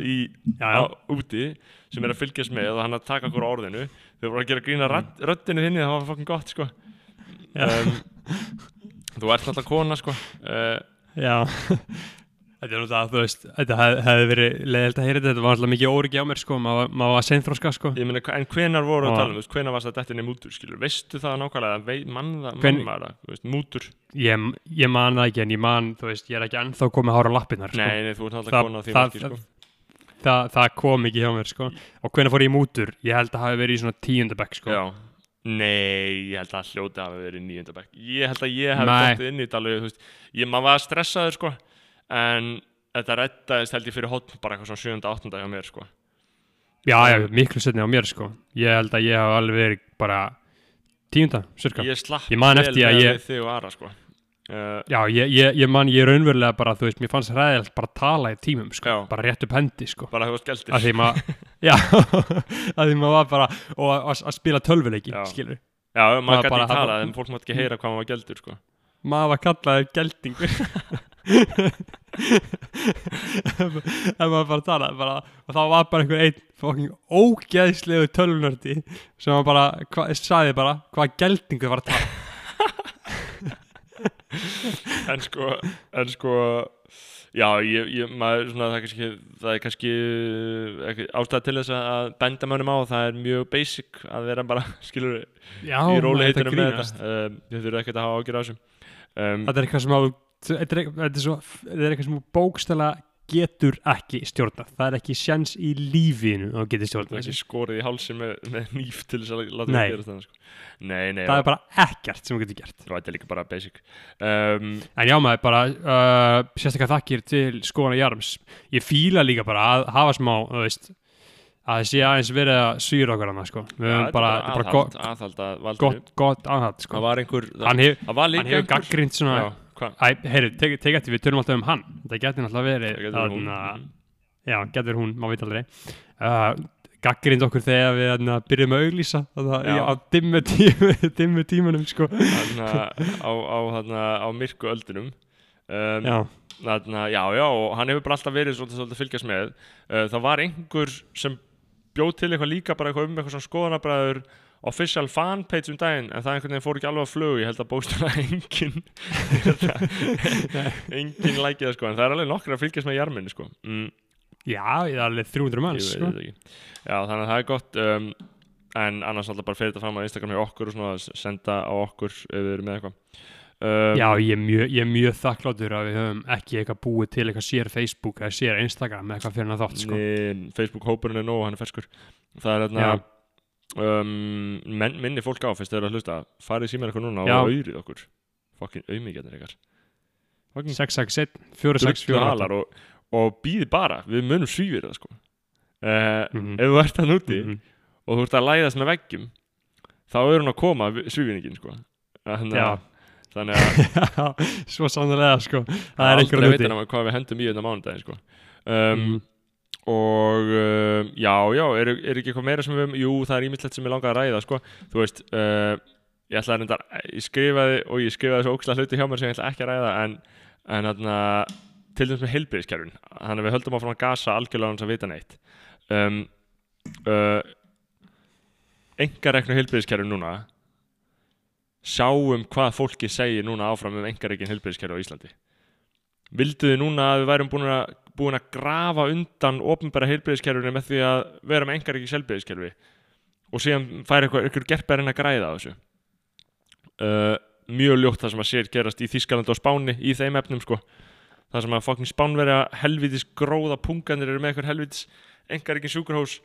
úti sem er að fylgjast með og hann að taka okkur á orðinu. Þau voru að gera grína rödd, röddinu þinni það var fokkin gott sko. Um, þú ert náttúrulega kona sko. Uh, Já Þetta er náttúrulega, þú veist, þetta hef, hefði verið leiðilt að heyra þetta, þetta var alltaf mikið óryggi á mér sko, maður maður var seinþróska sko. Ég meina, en hvenar voru að Og- tala um, þú veist, hvenar varst það dettinni mútur, skilur, veistu það nákvæmlega, mann það, Hven- mann maður það, þú veist, mútur, ég, ég man það ekki en ég man, þú veist, ég er ekki ennþá komið hára lappirnar sko. nei, nei, þú ert Það- náttúrulega kona á því það- marki, sko, það, það kom ekki hjá mér sko. og hvernig fór ég í mútur, ég held að hafi verið í sko. nei, ég held að hljóti hafi verið níundabæk, ég held að ég hef dottið inn í þetta alveg, ég, maður var stressaður, sko, en þetta rettaðist held ég fyrir hotn bara eitthvað svona sjönda, áttunda hjá mér, sko, já, já, miklu setni á mér sko. ég held að ég hef alveg verið bara tíunda, cirka ég slapp vel að með ég- þig og Ara, sko, uh, Já, ég, ég, ég man, ég raunverulega bara, þú veist, mér fannst ræðilegt bara að tala í tímum, sko, Já. bara rétt upp hendi, sko. bara þú varst gæltir, Að því maður, já, að því maður var bara, og að, að- að spila tölvuleiki, skilur. já, Maður maður gæti ekki talað, en fólk mátt ekki heyra hvað maður var gæltur, sko, Maður var kallaður geldingur. en maður bara talaði, bara, og þá var bara einhver einn fokking ógeðslegu tölvunördi sem var bara, hva, sagði bara, hvað geldingur var að tala. en sko, en sko já, ég, ég maður, svona, það er kannski, það er kannski ástæða til þess að benda mönnum á það er mjög basic að vera bara, skilur, Já, í maður, róli heitunum með þetta. um, þið þurfum ekkert að hafa ágjur á þessu. Um, Þetta er eitthvað sem á, þetta er, er, er eitthvað sem bókstæla getur ekki stjórnað. Það er ekki sjans í lífinu að geti stjórnað ekki skorið í hálsin með, með nýf til þess að láta það gera það sko. nei, nei, Það er bara ekkert sem þú getur gert. þetta er líka bara basic um, En já maður, bara uh, sérstaklega þakkir til skoðana Jarms. Ég fíla líka bara að hafa smá, veist, að það sé aðeins verið að sýra okkur annað, sko. Við ja, höfum er bara, bara aðhald, gott, aðhald að gott, gott aðhald, sko. það var einhver það, Hann, hef, það hefur einhver gaggrind svona, já, tek, tek eftir, við tölum alltaf um hann. Það getur náttúrulega verið það hún. þarna- Já, getur hún, maður veit aldrei. Uh, Gaggrind okkur þegar við þarna, byrjum að auglýsa á dimmu, tímu, dimmu tímunum sko. þarna, á, á, þarna, á myrku öldunum um, Já, já, já, og hann hefur bara alltaf verið svolítið, svolítið að fylgjast með. Uh, það var einhver sem bjóð til eitthvað líka bara eitthvað um eitthvað svona skoðanabræður official fanpage um daginn en það einhvern veginn fór ekki alveg að flug ég held að bókstæða engin engin lækið það sko en það er alveg nokkur að fylgjast með jarminu sko mm, já, ég er alveg 300 ég manns sko. já, þannig að það er gott um, en annars alltaf bara fyrir þetta fram á Instagram hjá okkur og svona að senda á okkur ef við erum með eitthvað um, Já, ég er, mjög, mjög þakkláttur að við höfum ekki eitthvað búið til eitthvað sér Facebook eða sér Instagram eitthvað fyrir hann þátt sko. Nei, Facebook hópurinn er nóg, hann er ferskur það er þarna. Um, menn, minni fólk á fyrst þeir eru að hlusta farið símar eitthvað núna Já. og auðrið okkur. Fokkin auðmíkjarnir ykkar. Fokkin 661, drullu 464 halar og, og býði bara. Við munum svífir það sko. Uh, Mhm. ef þú ert hann úti Mhm. og þú ert að læðast með veggjum þá er hún að koma svífinningin sko. Þannig að þannig að svo sannlega sko. Það er einhver aldrei úti veitir hann hvað við hendum í þetta mánudaginn sko. Um, Mhm. Og uh, já, já, er, er ekki eitthvað meira sem við jú, það er ímyndslegt sem ég langar að ræða sko. þú veist uh, ég ætla að reyndar, ég skrifaði og ég skrifaði svo ókslega hluti hjá mér sem ég ætla ekki að ræða en, en þarna, til dæmis með heilbyrðiskerfin þannig að við höldum áfram að gasa algjörlega hans að vita neitt um, uh, engareknu heilbyrðiskerfin núna sjáum hvað fólki segir núna áfram um engarekin heilbyrðiskerfi á Íslandi vildu þið núna að við værum búin að, búin að grafa undan ofnbæra heilbyrðiskerfinu með því að vera með engarekin heilbyrðiskerfi og síðan færi eitthvað, eitthvað gerpærinn að græða á þessu? Uh, mjög ljótt það sem að sér gerast í Þískaland og Spáni í þeim efnum sko. Það sem að fokkin Spánverja helvitis gróða punganir eru með eitthvað helvitis engar ekki sjúkurhós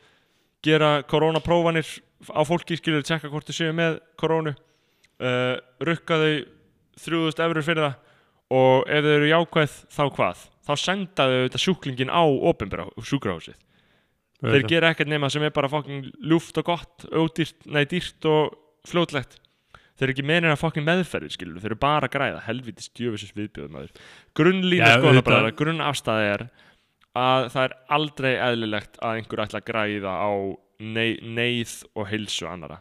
gera koronaprófanir á fólki skilur tjekka hvort þau séu með korónu uh, rukka þau 3000 eurur fyrir það og ef þau eru jákvæð þá hvað? Þá senda þau þetta sjúklingin á sjúkurhósið þeir gera ekkert nema sem er bara fokkin ljúft og gott, ódýrt, nei dýrt og fljótlegt. Þeir eru ekki meðin að fokkin meðferðir skilur þeir eru bara að græða, helvítið stjöfisins viðbjöðum aður grunnlína skoðanabræðara, grunnafstæði er að það er aldrei eðlilegt að einhver ætla að græða á nei, neyð og heilsu annara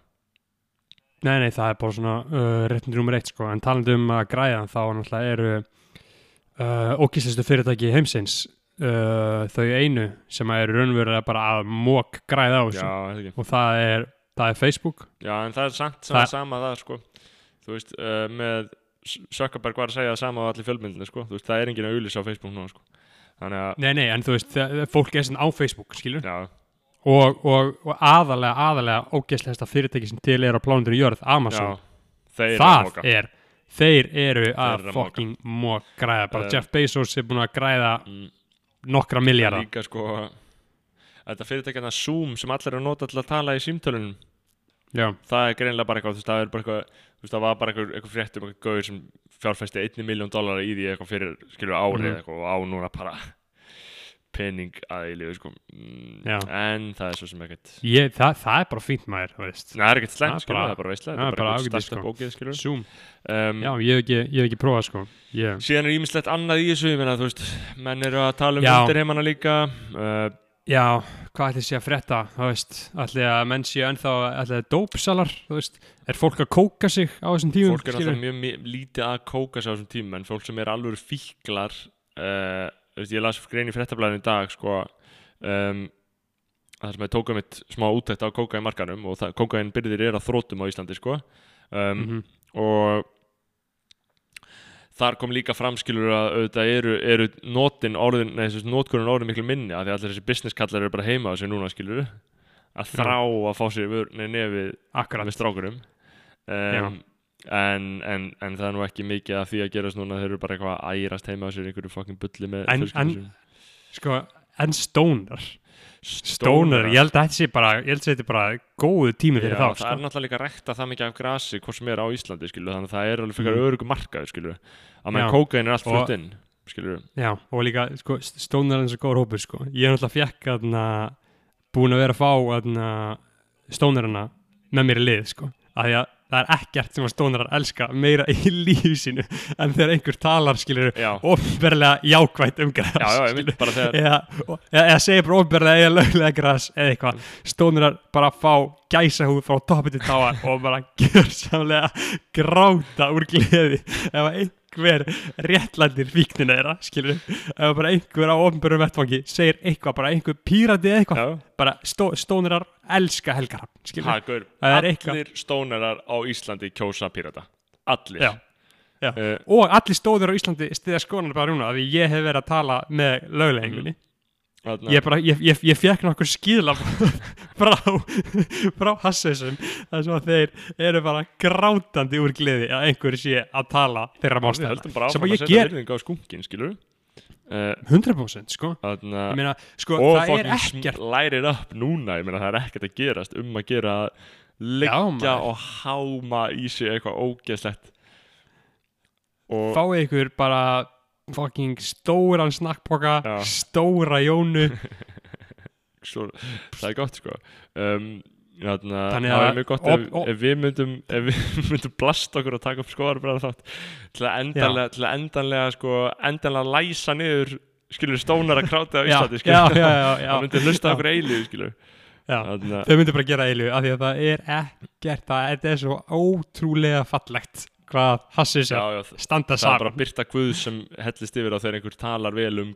Nei, nei, það er bara svona uh, réttindi nummer eitt sko, en talandi um að græða þá náttúrulega eru uh, ókýrstustu fyrirtæki heimsins uh, þau einu sem eru raunverulega bara að mók græða á þessu. Og það er, það er Facebook. Já, en það er samt Það- það... sama það sko. Þú veist, uh, með Sökkaberg var að segja það sama á allir fjölmyndinu sko. Þú veist, það er enginn að auðlýsa á Facebook núna sko. Þannig að, Nei, nei, en þú veist, það, fólk er svona á Facebook, skilur já, og, og, og aðalega, aðalega ógeðslegasta fyrirtæki sem til er á plánundinu jörð, Amazon. Já það er, þeir eru að fucking mók græða, bara Jeff Bezos er búin að græða Mm. nokkra miljardar líka sko þetta fyrirtækjana Zoom sem allir eru að nota til að tala í símtölunum. Já, það er greinlega bara eitthvað, þú veist, það er bara eitthvað þú veist, það var bara eitthvað, eitthvað frétt um eitthvað gauður sem fjárfæsti einni miljón dólar í því eitthvað fyrir, skilur, árið Mhm. eitthvað og á núna bara pening að í liðu, sko. Mm, Já. en það er svo sem ekkert ég, það, það er bara fínt maður, þú veist. Það er ekkert slæmt, bara- það er bara veistlega það er bara eitthvað starta sko. bókið, skilur Zoom, um, já, ég hef ekki, ég hef ekki prófað sko. Ég, síðan er ímislegt annað í þessu, ég meina, þú veist menn eru að tala um Já. undirheimana líka uh, Já, hvað ætli sé að frétta, þú veist, ætli að menn sé ennþá, ætli að dópsalar, þú veist, er fólk að kóka sig á þessum tímum, fólk er alltaf mjög mi- lítið að kóka sig á þessum tímum en fólk sem er alveg fíklar uh, veist, ég las grein í fréttablaðinu í dag sko um, það sem ég tók um eitt smá úttækt á kóka í markanum og kókain byrðir er að þrótum á Íslandi sko. Um, Mhm. og þar kom líka framskilur að auðvitað eru, eru notin orðin, miklu minni að því allir þessi business kallar eru bara heima á sig núna skilur að þrá að fá sér nefið með strákurum um, en, en, en það er nú ekki mikið að því að gerast núna þeir eru bara eitthvað að ærast heima á sér einhverju fucking bulli með En- en- sko, en stónar, stónar, ég held að þetta sé bara, ég held að þetta er bara góðu tími fyrir Já, þá, það er sko. náttúrulega líka rækta það mikið af grasi hvort sem er á Íslandi skilu, þannig að það er alveg fyrir mm. örugum markaður skilu að menn kókain er allt flutt inn skilu, Já, og líka, sko, stónar er eins og góður hópur, sko. Ég er náttúrulega fjekk að búin að það er ekkert sem að stónarar elska meira í lífi sínu en þegar einhver talar, skilur, já, ofnverlega jákvætt um græs, já, já, þegar eða, eða, segja bara ofnverlega eða löglega græs eða eitthvað. Stónarar bara fá gæsa húð frá toppi til táar og bara gjörsamlega gráta úr gleði. Ef að einhver réttlandir fíknina þeirra, skilur ef bara einhver á ofnbjörnum vettfangi segir eitthvað, bara einhver pírati eða eitthvað já, bara stó, stónarar elska helgarhafn, skilur ha, gaur, Það er eitthvað. allir stónarar á Íslandi kjósa pírata allir Já. Já. Uh, og allir stóður á Íslandi stiða skonar bara núna af því ég hef verið að tala með löglegingunni þarna- ég, bara, ég, ég, ég fekk nokkur skýðla frá, frá Hassesum þar sem að þeir eru bara grátandi úr gleði að einhver sé að tala þeirra bara sem ég ger skunkin uh, 100% sko. meina, sko, og það er fucking ekkert. sm- light it up núna, meina það er ekkert að gerast um að gera maður. og háma í sig eitthvað ógeðslegt. Og fáið ykkur bara fucking stóran snakkpoka Já. stóra jónu. Svo, það er gott sko. Um, Þarna, Þannig það að- er mjög gott og- ef, og- ef við myndum ef við myndum blasta okkur og taka upp skoðar bara þátt til að endanlega, til að endanlega sko, endanlega læsa niður skilur stónar að kráta á Íslandi skilur það myndi hlusta okkur eilíð skilur þau myndu bara gera eilu af því að það er ekkert það, er svo ótrúlega fallegt hvað hassið sér standa það er bara saman byrta guð sem hellist yfir á þegar einhver talar vel um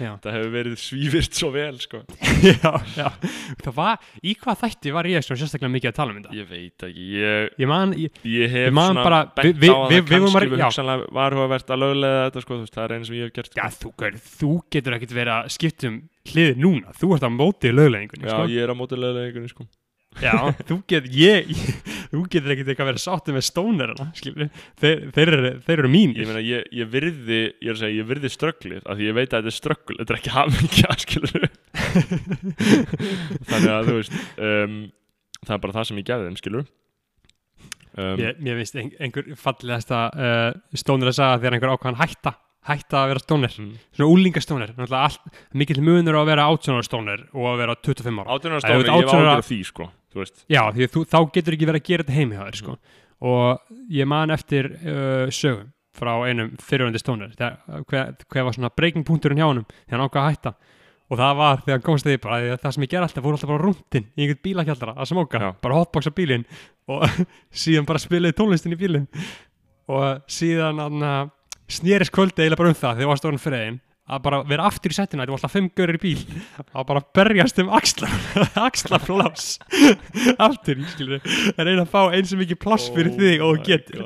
Já. það það hefur verið svífirt svo vel sko. já, já, það var í hvað þætti var ég sérstaklega mikið að tala um þetta? Ég veit ekki ég, ég man, ég, ég hef man svona bent á það kannski við hugsanlega varhugavert að löglega þetta sko, veist, það er eina sem ég hef gert já, sko. þú, þú getur ekkert verið að skipta um hlið núna, þú ert á móti lögleggingunni, já, sko. ég er á móti löglegingunni sko. Já, þú getur, ég, ég, þú getur ekkert eitthvað verið sáttu með stónerina, skilur þeir, þeir, eru, þeir eru mínir. ég meina, ég, ég virði ég er að segja, ég virði strögglið af því ég veit að þetta er ströggl, þetta er ekki hafmyggja skilur þannig að þú veist um, það er bara það sem ég gefði þeim skilur um, Mér, mér finnst ein, einhver fallegasta uh, stóner að sagða þegar einhver ákvæðan hætta, hætta að vera stóner, Mm. svona allt, mikill munur á að vera 18 ára stóner og að vera 25 ára. átjónar Ef stóri, þú ert ég var 18 ára- ágjör á því sko, þú veist Já, því þú, þá getur ekki verið að gera þetta heimi hjá þér, sko. Og ég man eftir uh, sögum frá einum fyrirvændi stóner, þegar, hver, var svona breaking punkturinn hjá honum, þegar hann ákvað að hætta. Og það var þegar hann komst því bara, það sem ég ger alltaf, fór alltaf bara rúndin í einhvern bílakjaldara að smóka, Já. bara hotboxa bílinn og síðan bara spilaði tónlistin í bílinn. Og síðan snerist kvöldi eiginlega bara um það þegar var stórn fyrir einn að bara vera aftur í setinu, þetta var alltaf fimm görur í bíl að bara berjast um axla axlaflás aftur, skilur. Að reyna að fá eins og mikið pláss fyrir þig og getur.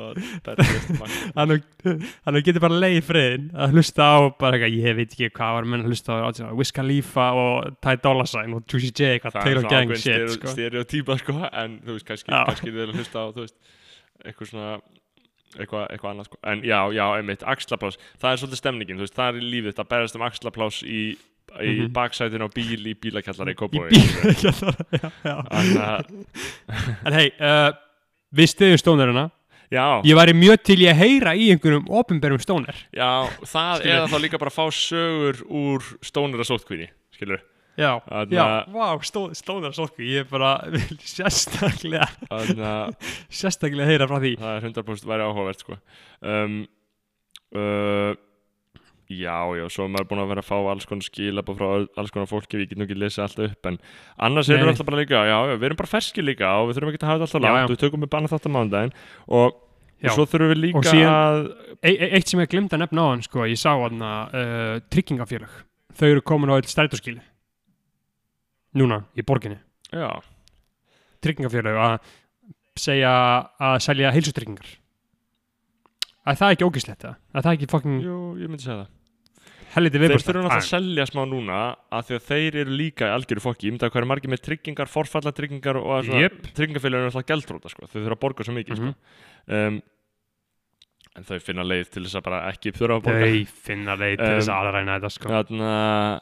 Hann getur bara leið friðin að hlusta á bara eitthvað, ég veit ekki hvað var menn að hlusta á á Wiz Khalifa og Ty Dolla Sign og Juicy J, eitthvað það er Taylor Gang shit sko. stereotýpa sko, en þú veist, kannski, kannski er að hlusta á, þú veist, eitthvað svona eitthvað, eitthvað annað sko. en já, já, einmitt, axlaplás það er svolítið stemningin, þú veist, það er í lífið. Það berast um axlaplás í, í Mhm. baksætinu á bíl í bílakjallara í í Kópói bílakjallara já, já. Að, en hei, uh, við stiðum stónerina já, ég væri mjög til í að heyra í einhverjum opinberum stóner já, það eða þá líka bara að fá sögur úr stónir að sótkvíni, skilur Já, Þarna- já, vá, stó, stónar sótku, ég er bara sérstaklega, þannig að sérstaklega heyra frá því. það er 100% væri áhugavert sko. um, uh, já, já, svo er maður búin að vera að fá alls konar skilabóð frá öll- alls konar fólki, við getum ekki lesið allt upp en annars Nei, erum við alltaf bara líka já, já, við erum bara ferskir líka og við þurfum ekki að hafa þetta alltaf langt, já. við tökum við banna þetta mándaginn og, Já. og svo þurfum við líka síðan- að E e eitt sem ég glemd að nefna á hann, sko, ég sá hann að uh, tryggingafélag, þau eru komin á eitt strætóskili. Núna, í borginni. já, Tryggingafélag að segja að selja heilsutryggingar. Er það ekki ógislegt það? Er ekki fucking jú, ég myndi segja það Þeir þurfum náttúrulega að selja smá núna að því að þeir eru líka í algjöru fokki Ég myndi að hvað er margir með tryggingar, forfallatryggingar og að Jep. tryggingafélaginu er alltaf gjaldróta sko. Þau þurfa að borga svo mikið Mhm. sko. um, En þau finna leið til þess að bara ekki þurfa að borga Þau finna leið til þess Um, að aðræna þetta, sko. Þannig að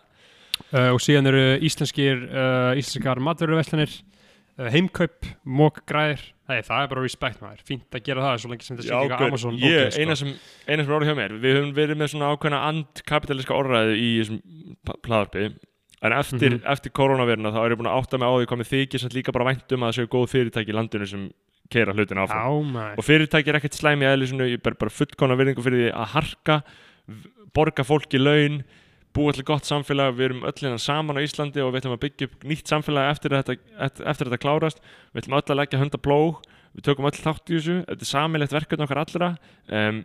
uh, og síðan eru íslenskir uh, íslenskar maturverslanir uh, heimkaup, mókgræðir Nei, það er bara respect maður, fínt að gera það svo lengi sem þetta sé gaur, Amazon. Ég, ógeð, sko. eina sem, sem er orðið hjá mér. Við höfum verið með svona ákveðna andkapitaliska orðræði í þessum plaðarpi En eftir, Mhm. eftir koronavirna þá er ég búin að átta mig á því mér þykir sem líka bara vænt um að það séu góð fyrirtæki í landinu sem keira hlutin áfram. Maður. Og fyrirtæki er ekkert slæmi eðlisinu ég ber bara fullkona virðingu fyrir því að harka borga fólki laun búa til gott samfélag, við erum öll hérna saman á Íslandi og við ætlum að byggja upp nýtt samfélag eftir þetta, eftir, þetta klárast. Við ætlum öll að leggja hunda plóg við tökum öll þátt í þessu, þetta er samilegt verkefni okkar allra. Um,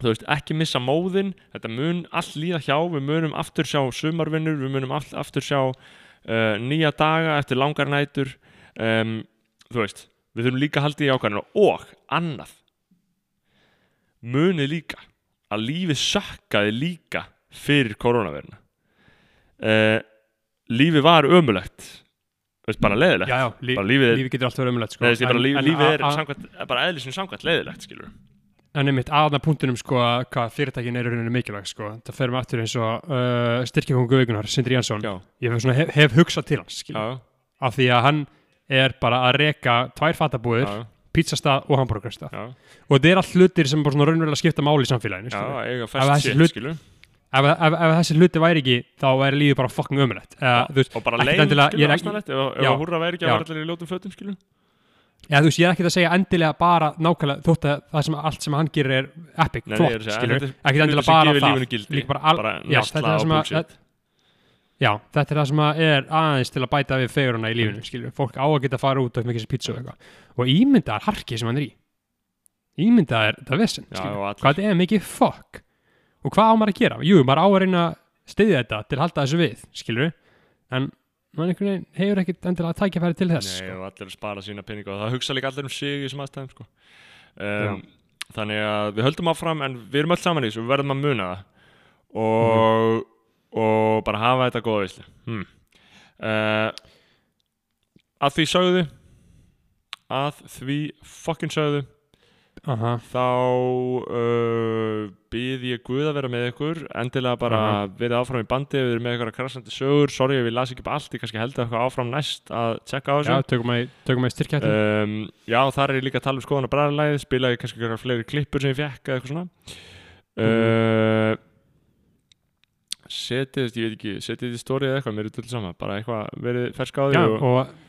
þú veist, ekki missa móðin þetta mun allt líða hjá, við munum aftur sjá sumarvinnur, við munum all, aftur sjá uh, nýja daga eftir langar nætur. Um, þú veist, við þurfum líka að halda í ákvæðinu og annað. Munið líka að lífið sökkaði líka fyrir koronavirna uh, lífið var ömulegt veist, bara leðilegt Já, já, lí, bara lífið lífið getur allt verið umlætt sko. Ég bara, líf, en, lífið er a- a- samkvæmt, bara eðlisinn samkvæmt leðilegt skilur En einmitt aðna punktunum sko að hvað fyrirtækin er í rauninni mikilvæg sko. Það fer með aftur eins og uh, styrkjakongu vikunar, Sindri Jansson já, ég hef, svona, hef, hef hugsað til hans af því að hann er bara að reka tvær fatabúðir, já, pizzastað og hambúrgarstað og þetta er allt hlutir sem bara raunverulega skipta máli í samfélaginu já, eiga fest hlut- skilur ef, ef, ef þessi hluti væri ekki þá væri lífið bara fucking ömulegt uh, og bara leið skilur aðsnarlegt ef, húrra væri ekki að vera allir í ljótum fötum skilur Já, þú veist, ég er ekki að segja endilega bara nákvæmlega þótt að það sem allt sem hann gerir er epic, Nei, flott, skilur ekki endilega bara það. líka bara, al, bara já, er það. Já, þetta er það sem er aðeins til að bæta við feguruna í lífinu, skilur fólk á að geta að fara út og þessi pítsu og eitthvað. Og ímyndaðar harki sem hann er í. Ímyndaðar vesen, Já, skilur hvað þetta er mikið fuck og hvað á maður að gera? Jú, maður á að reyna að styðja þetta til að halda þessu við, skilur en maður einhvern veginn hefur ekkit endilega tækjafæri til þess Nei, sko. og allir spara sína peninga og það hugsa líka allir um sig í þessum aðstæðum sko. um, þannig að við höldum áfram en við erum öll saman í þessu, við verðum að muna það og, og bara hafa þetta góða veislu hmm. uh, að því sögðu að því fokkin sögðu Aha, þá uh, býð ég Guð að vera með ykkur endilega bara Aha. verið áfram í bandi við erum með ykkur að krassandi sögur. Sorry ef ég las ekki upp allt, ég kannski held eitthvað áfram næst að tjekka á já, þessu að, tökum að styrkja þetta um, já, þar er ég líka að tala um skoðan að bræðarlæðið spilaði kannski eitthvað fleiri klippur sem ég fekk eða eitthvað svona. Uh, setið, ég veit ekki setið í stóri eða eitthvað, mér er til sama bara eitthvað, verið fersk á því Já, og, og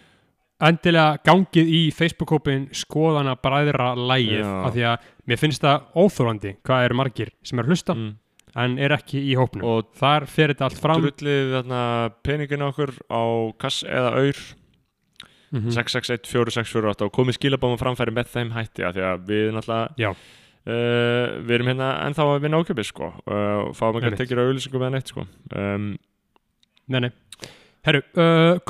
endilega gangið í Facebook-hópin skoðana bræðra lægið af því að mér finnst það óþórandi hvað eru margir sem er að hlusta mm, en er ekki í hópnum. Og þar fer þetta allt fram. drullið peningin okkur á kass eða auður Mhm. 661-4648 og komið skilabóma framfæri með þeim hætti að því að við náttúrulega uh, við erum hérna ennþá að vinna ákjöpis sko og fáum ekki að tekja auðlýsingum með neitt sko. Um, Nei, nei. Herru, uh,